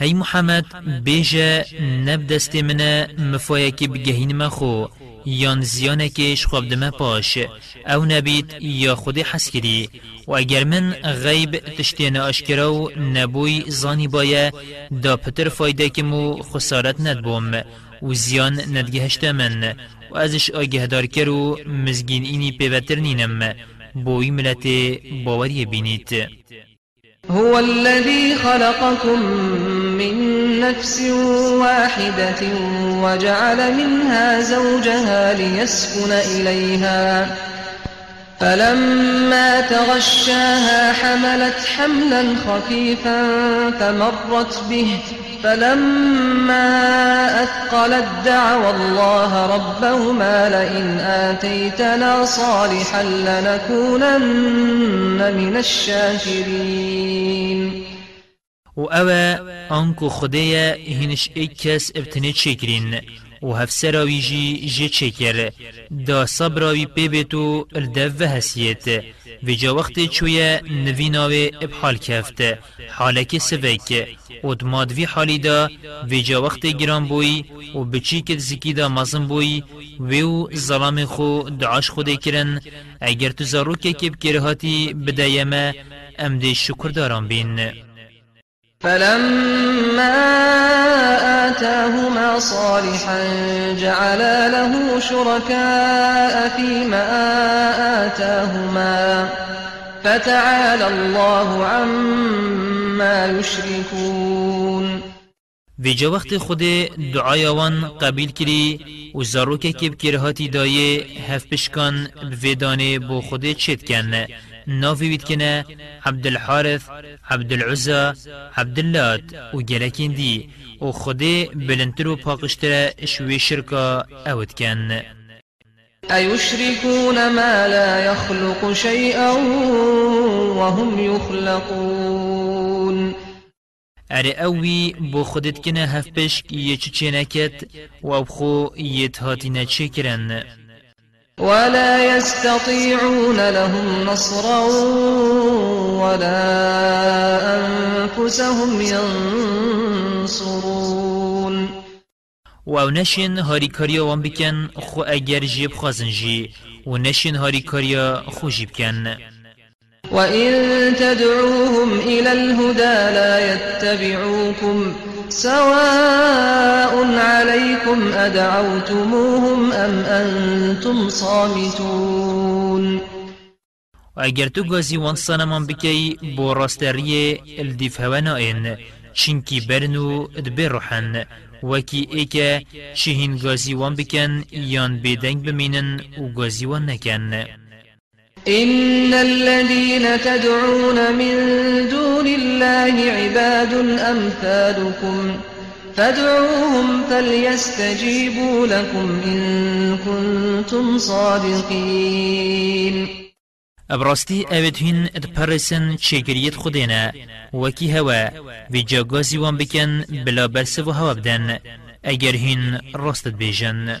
هی محمد بیجه نب دست منه مفایه که بگهین مخو یان زیانه کش خواب دمه پاش. او نبید یا خود حس کری و اگر من غیب تشتین اشکرا و نبوی زانی بایه دا پتر فایده که مو خسارت ندبوم. و زیان ندگهشت من. و ازش آگه دار کرو مزگین اینی پیوتر نینم. بوی ملت باوری بینید هو الذي خلقكم من نفس واحدة وجعل منها زوجها ليسكن إليها. فلما تغشاها حملت حملا خفيفا فمرت به فلما أثقلت دعوا الله ربهما لئن آتيتنا صالحا لنكونن من الشاكرين. و اوه آنکو خدای هینش ایک کس ابتنه چکرین و هفسراوی جی جی چکر دا صبراوی پی بیتو الدف و هسیت و جا وقت چوی نویناوی ابحال کفت. حالک سوک و دمادوی حالی دا و جا وقت گران بوی و بچی کت زکی دا مزن بوی. و ظلام خو دعاش خود کرن. اگر تو زاروکه که بکرهاتی بدایمه امده شکر داران بین. فلما آتاهما صالحا جعلا له شركاء فيما آتاهما فتعالى الله عما يشركون و جا وقت خود دعای وان قبیل کری و زاروکه که بکرهاتی دایه هف پشکان بفیدانه بو خود چید کن. نافي ويتكنا عبد الحارث عبد العزة عبد اللات و جلكين دي و خده بلنترو باقشترا شوي اوت كان أيشركون ما لا يخلق شيئا وهم يخلقون. اره اوی بو خودت کنه هف پشک یه چه نکت و أو خو یه تهاتی نچه کرن ولا يستطيعون لهم نصرا ولا أنفسهم ينصرون. و نشین هاری کاریا وان بکن خو اگر جیب خازن جی. و نشین هاری کاریا خو جیب کن. وإن تدعوهم إلى الهدى لا يتبعوكم. سواء عليكم أدعوتموهم أم أنتم صامتون. اگر تو گازی وان سانمان بکی بو راستریه الدیف هوانائن چنکی برنو ادبر روحن وکی ایکه چهین گازی وان بکن یان بیدنگ بمینن و گازی وان نکن إن الذين تدعون من دون الله عباد أمثالكم فادعوهم فليستجيبوا لكم إن كنتم صادقين. ابراستی اوید هین اد پرسن چگریت خودینا وکی هوا و جاگازی وان بکن بلا برس و هوا بدن. اگر هین راستت بیجن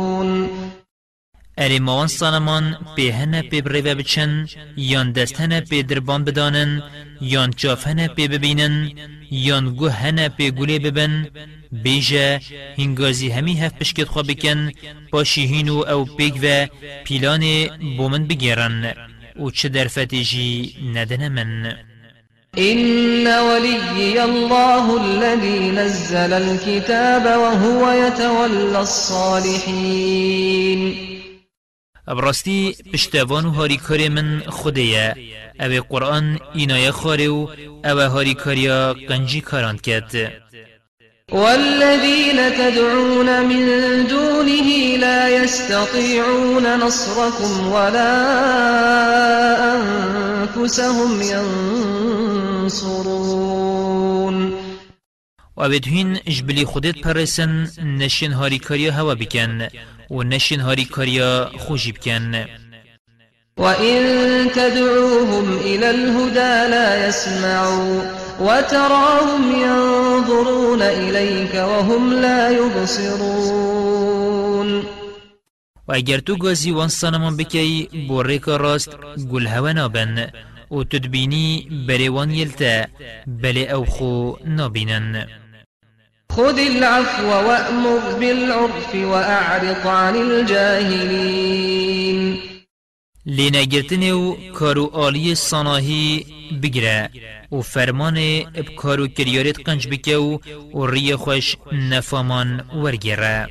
اری موان سانمان به هنه پی بریوه بچن یان دست هنه پی دربان بدانن یان چاف هنه پی ببینن یان گو هنه پی گوله ببن بیجه هنگازی همی هف پشکت خواه بکن پاشی هینو أو پیگ و پیلان بومن بگیرن و چه در فتیجی ندن من إن وليي الله الذي نزل الكتاب وهو يتولى الصالحين ابراستی پشتوان و هاریکار من خودیه أو قرآن اینای خاره و أو هاریکاریا قنجی کاران کد والذين تدعون من دونه لا يستطيعون نصركم ولا أنفسهم ينصرون و بدهین جبلی خودت پرسن نشین هاریکاریا هوا بکن و نشین هاریکاریا خوشی بکن. وإن تدعوهم إلى الهدى لا يسمعوا وتراهم ينظرون إليك وهم لا يبصرون و اگر تو گازی وان سانمان بکی بو ریکا راست گل هوا نابن و تدبینی بری وان یلتا بلی أو خو نابینن. خذ العفو وأمر بالعرف وأعرض عن الجاهلين. گرتن و کارو آلی ساناهی بگره و فرمان اب کارو کریارت قنج بکه و و ری خوش نفامان ورگره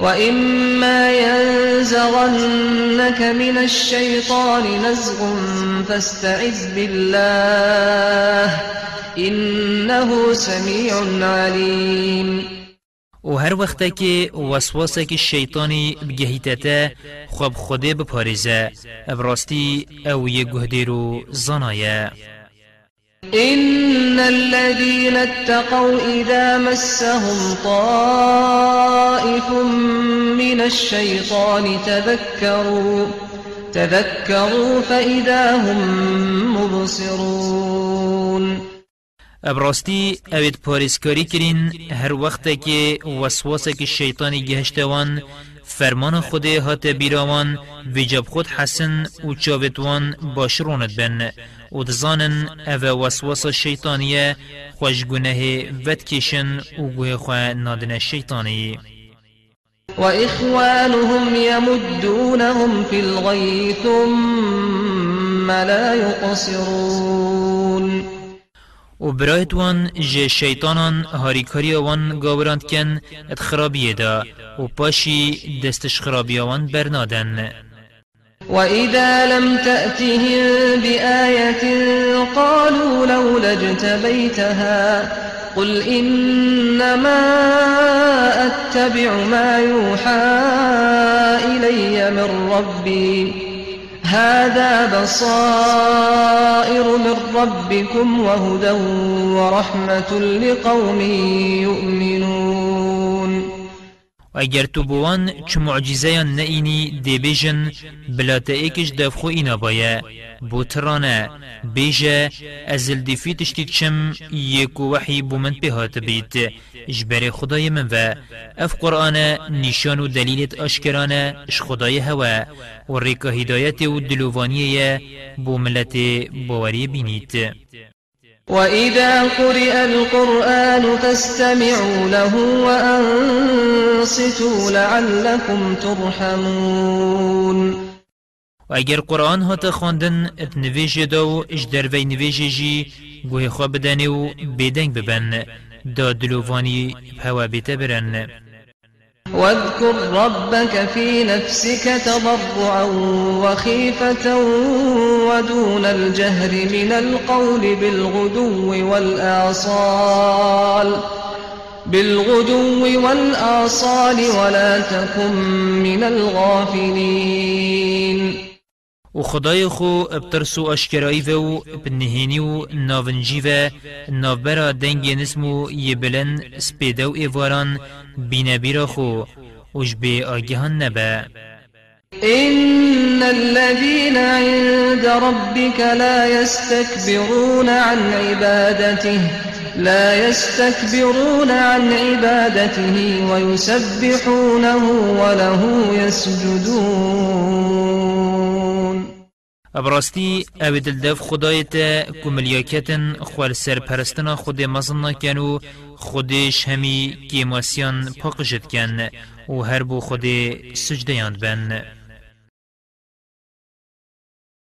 وإما ينزغنك من الشيطان نزغ فاستعذ بالله. إنه سميع عليم. و هر وقت که وسواسه که شیطانی بگهیتته خواب خوده بپارزه. ابراستی أو یه گهده رو زنایه. إن الذين اتقوا إذا مسهم طائف من الشيطان تذكروا تذكروا فإذا هم مبصرون. ابراستی اوید پارسکاری کرین هر وقت که وسواسه که شیطانی گهشتوان فرمان خود هات بیراوان ویجاب خود حسن و چاوتوان باشرونت بن و دزانن أو وسواس شیطانیه خوش گناه ود کشن و گوه خواه نادن شیطانی وإخوانهم يمدونهم في الغي ثم لا يقصرون و برایت وان جه شیطانان هاریکاری وان گاوراند کن ات خرابیه دا و پاشی دستش خرابی وان برنادن وإذا لم تأتهم بآية قالوا لولا اجتبيتها قل إنما أتبع ما يوحى إلي من ربي هذا بصائر من ربكم وهدى ورحمة لقوم يؤمنون. اگر تو بوان چه معجزه نئینی دی بیجن بلا تا ایکش دفخو اینا بایه بوترانه. بیجه ازل دیفی تشتی چم وحی بومن پیهات بیت. اجبر خدای من و اف قرآن نشان و دلیلت آشکرانه اش خدای هوا. و ریکا هدایت و دلوانیه بو ملت باوری بینید وإذا قرئ القرآن فاستمعوا له وأنصتوا لعلكم ترحمون. اگر قرآن هات خواندن ات نویجه دو اش دروی نویجه جی گوه خواه بدنه و بیدنگ ببن. دا دلووانی بهوا بیته برن. واذكر ربك في نفسك تضرعا وخيفة ودون الجهر من القول بالغدو والآصال. بالغدو والآصال ولا تكن من الغافلين. و خدای خو ابترسو اشکرایی و بنهینی و ناونجی و نابرا دنگ نسمو یبلن سپیدو ایواران بینبیرا خو وش بی آگهان نبا إن الذين عند ربك لا يستكبرون عن عبادته. لا يستكبرون عن عبادته ويسبحونه وله يسجدون. ابراستی أو دلدف خدایت کملیاکتن خوال سرپرستنا خود مزن کن و خودش همی کیماسیان پاقشت کن و هر بو خود سجده بن.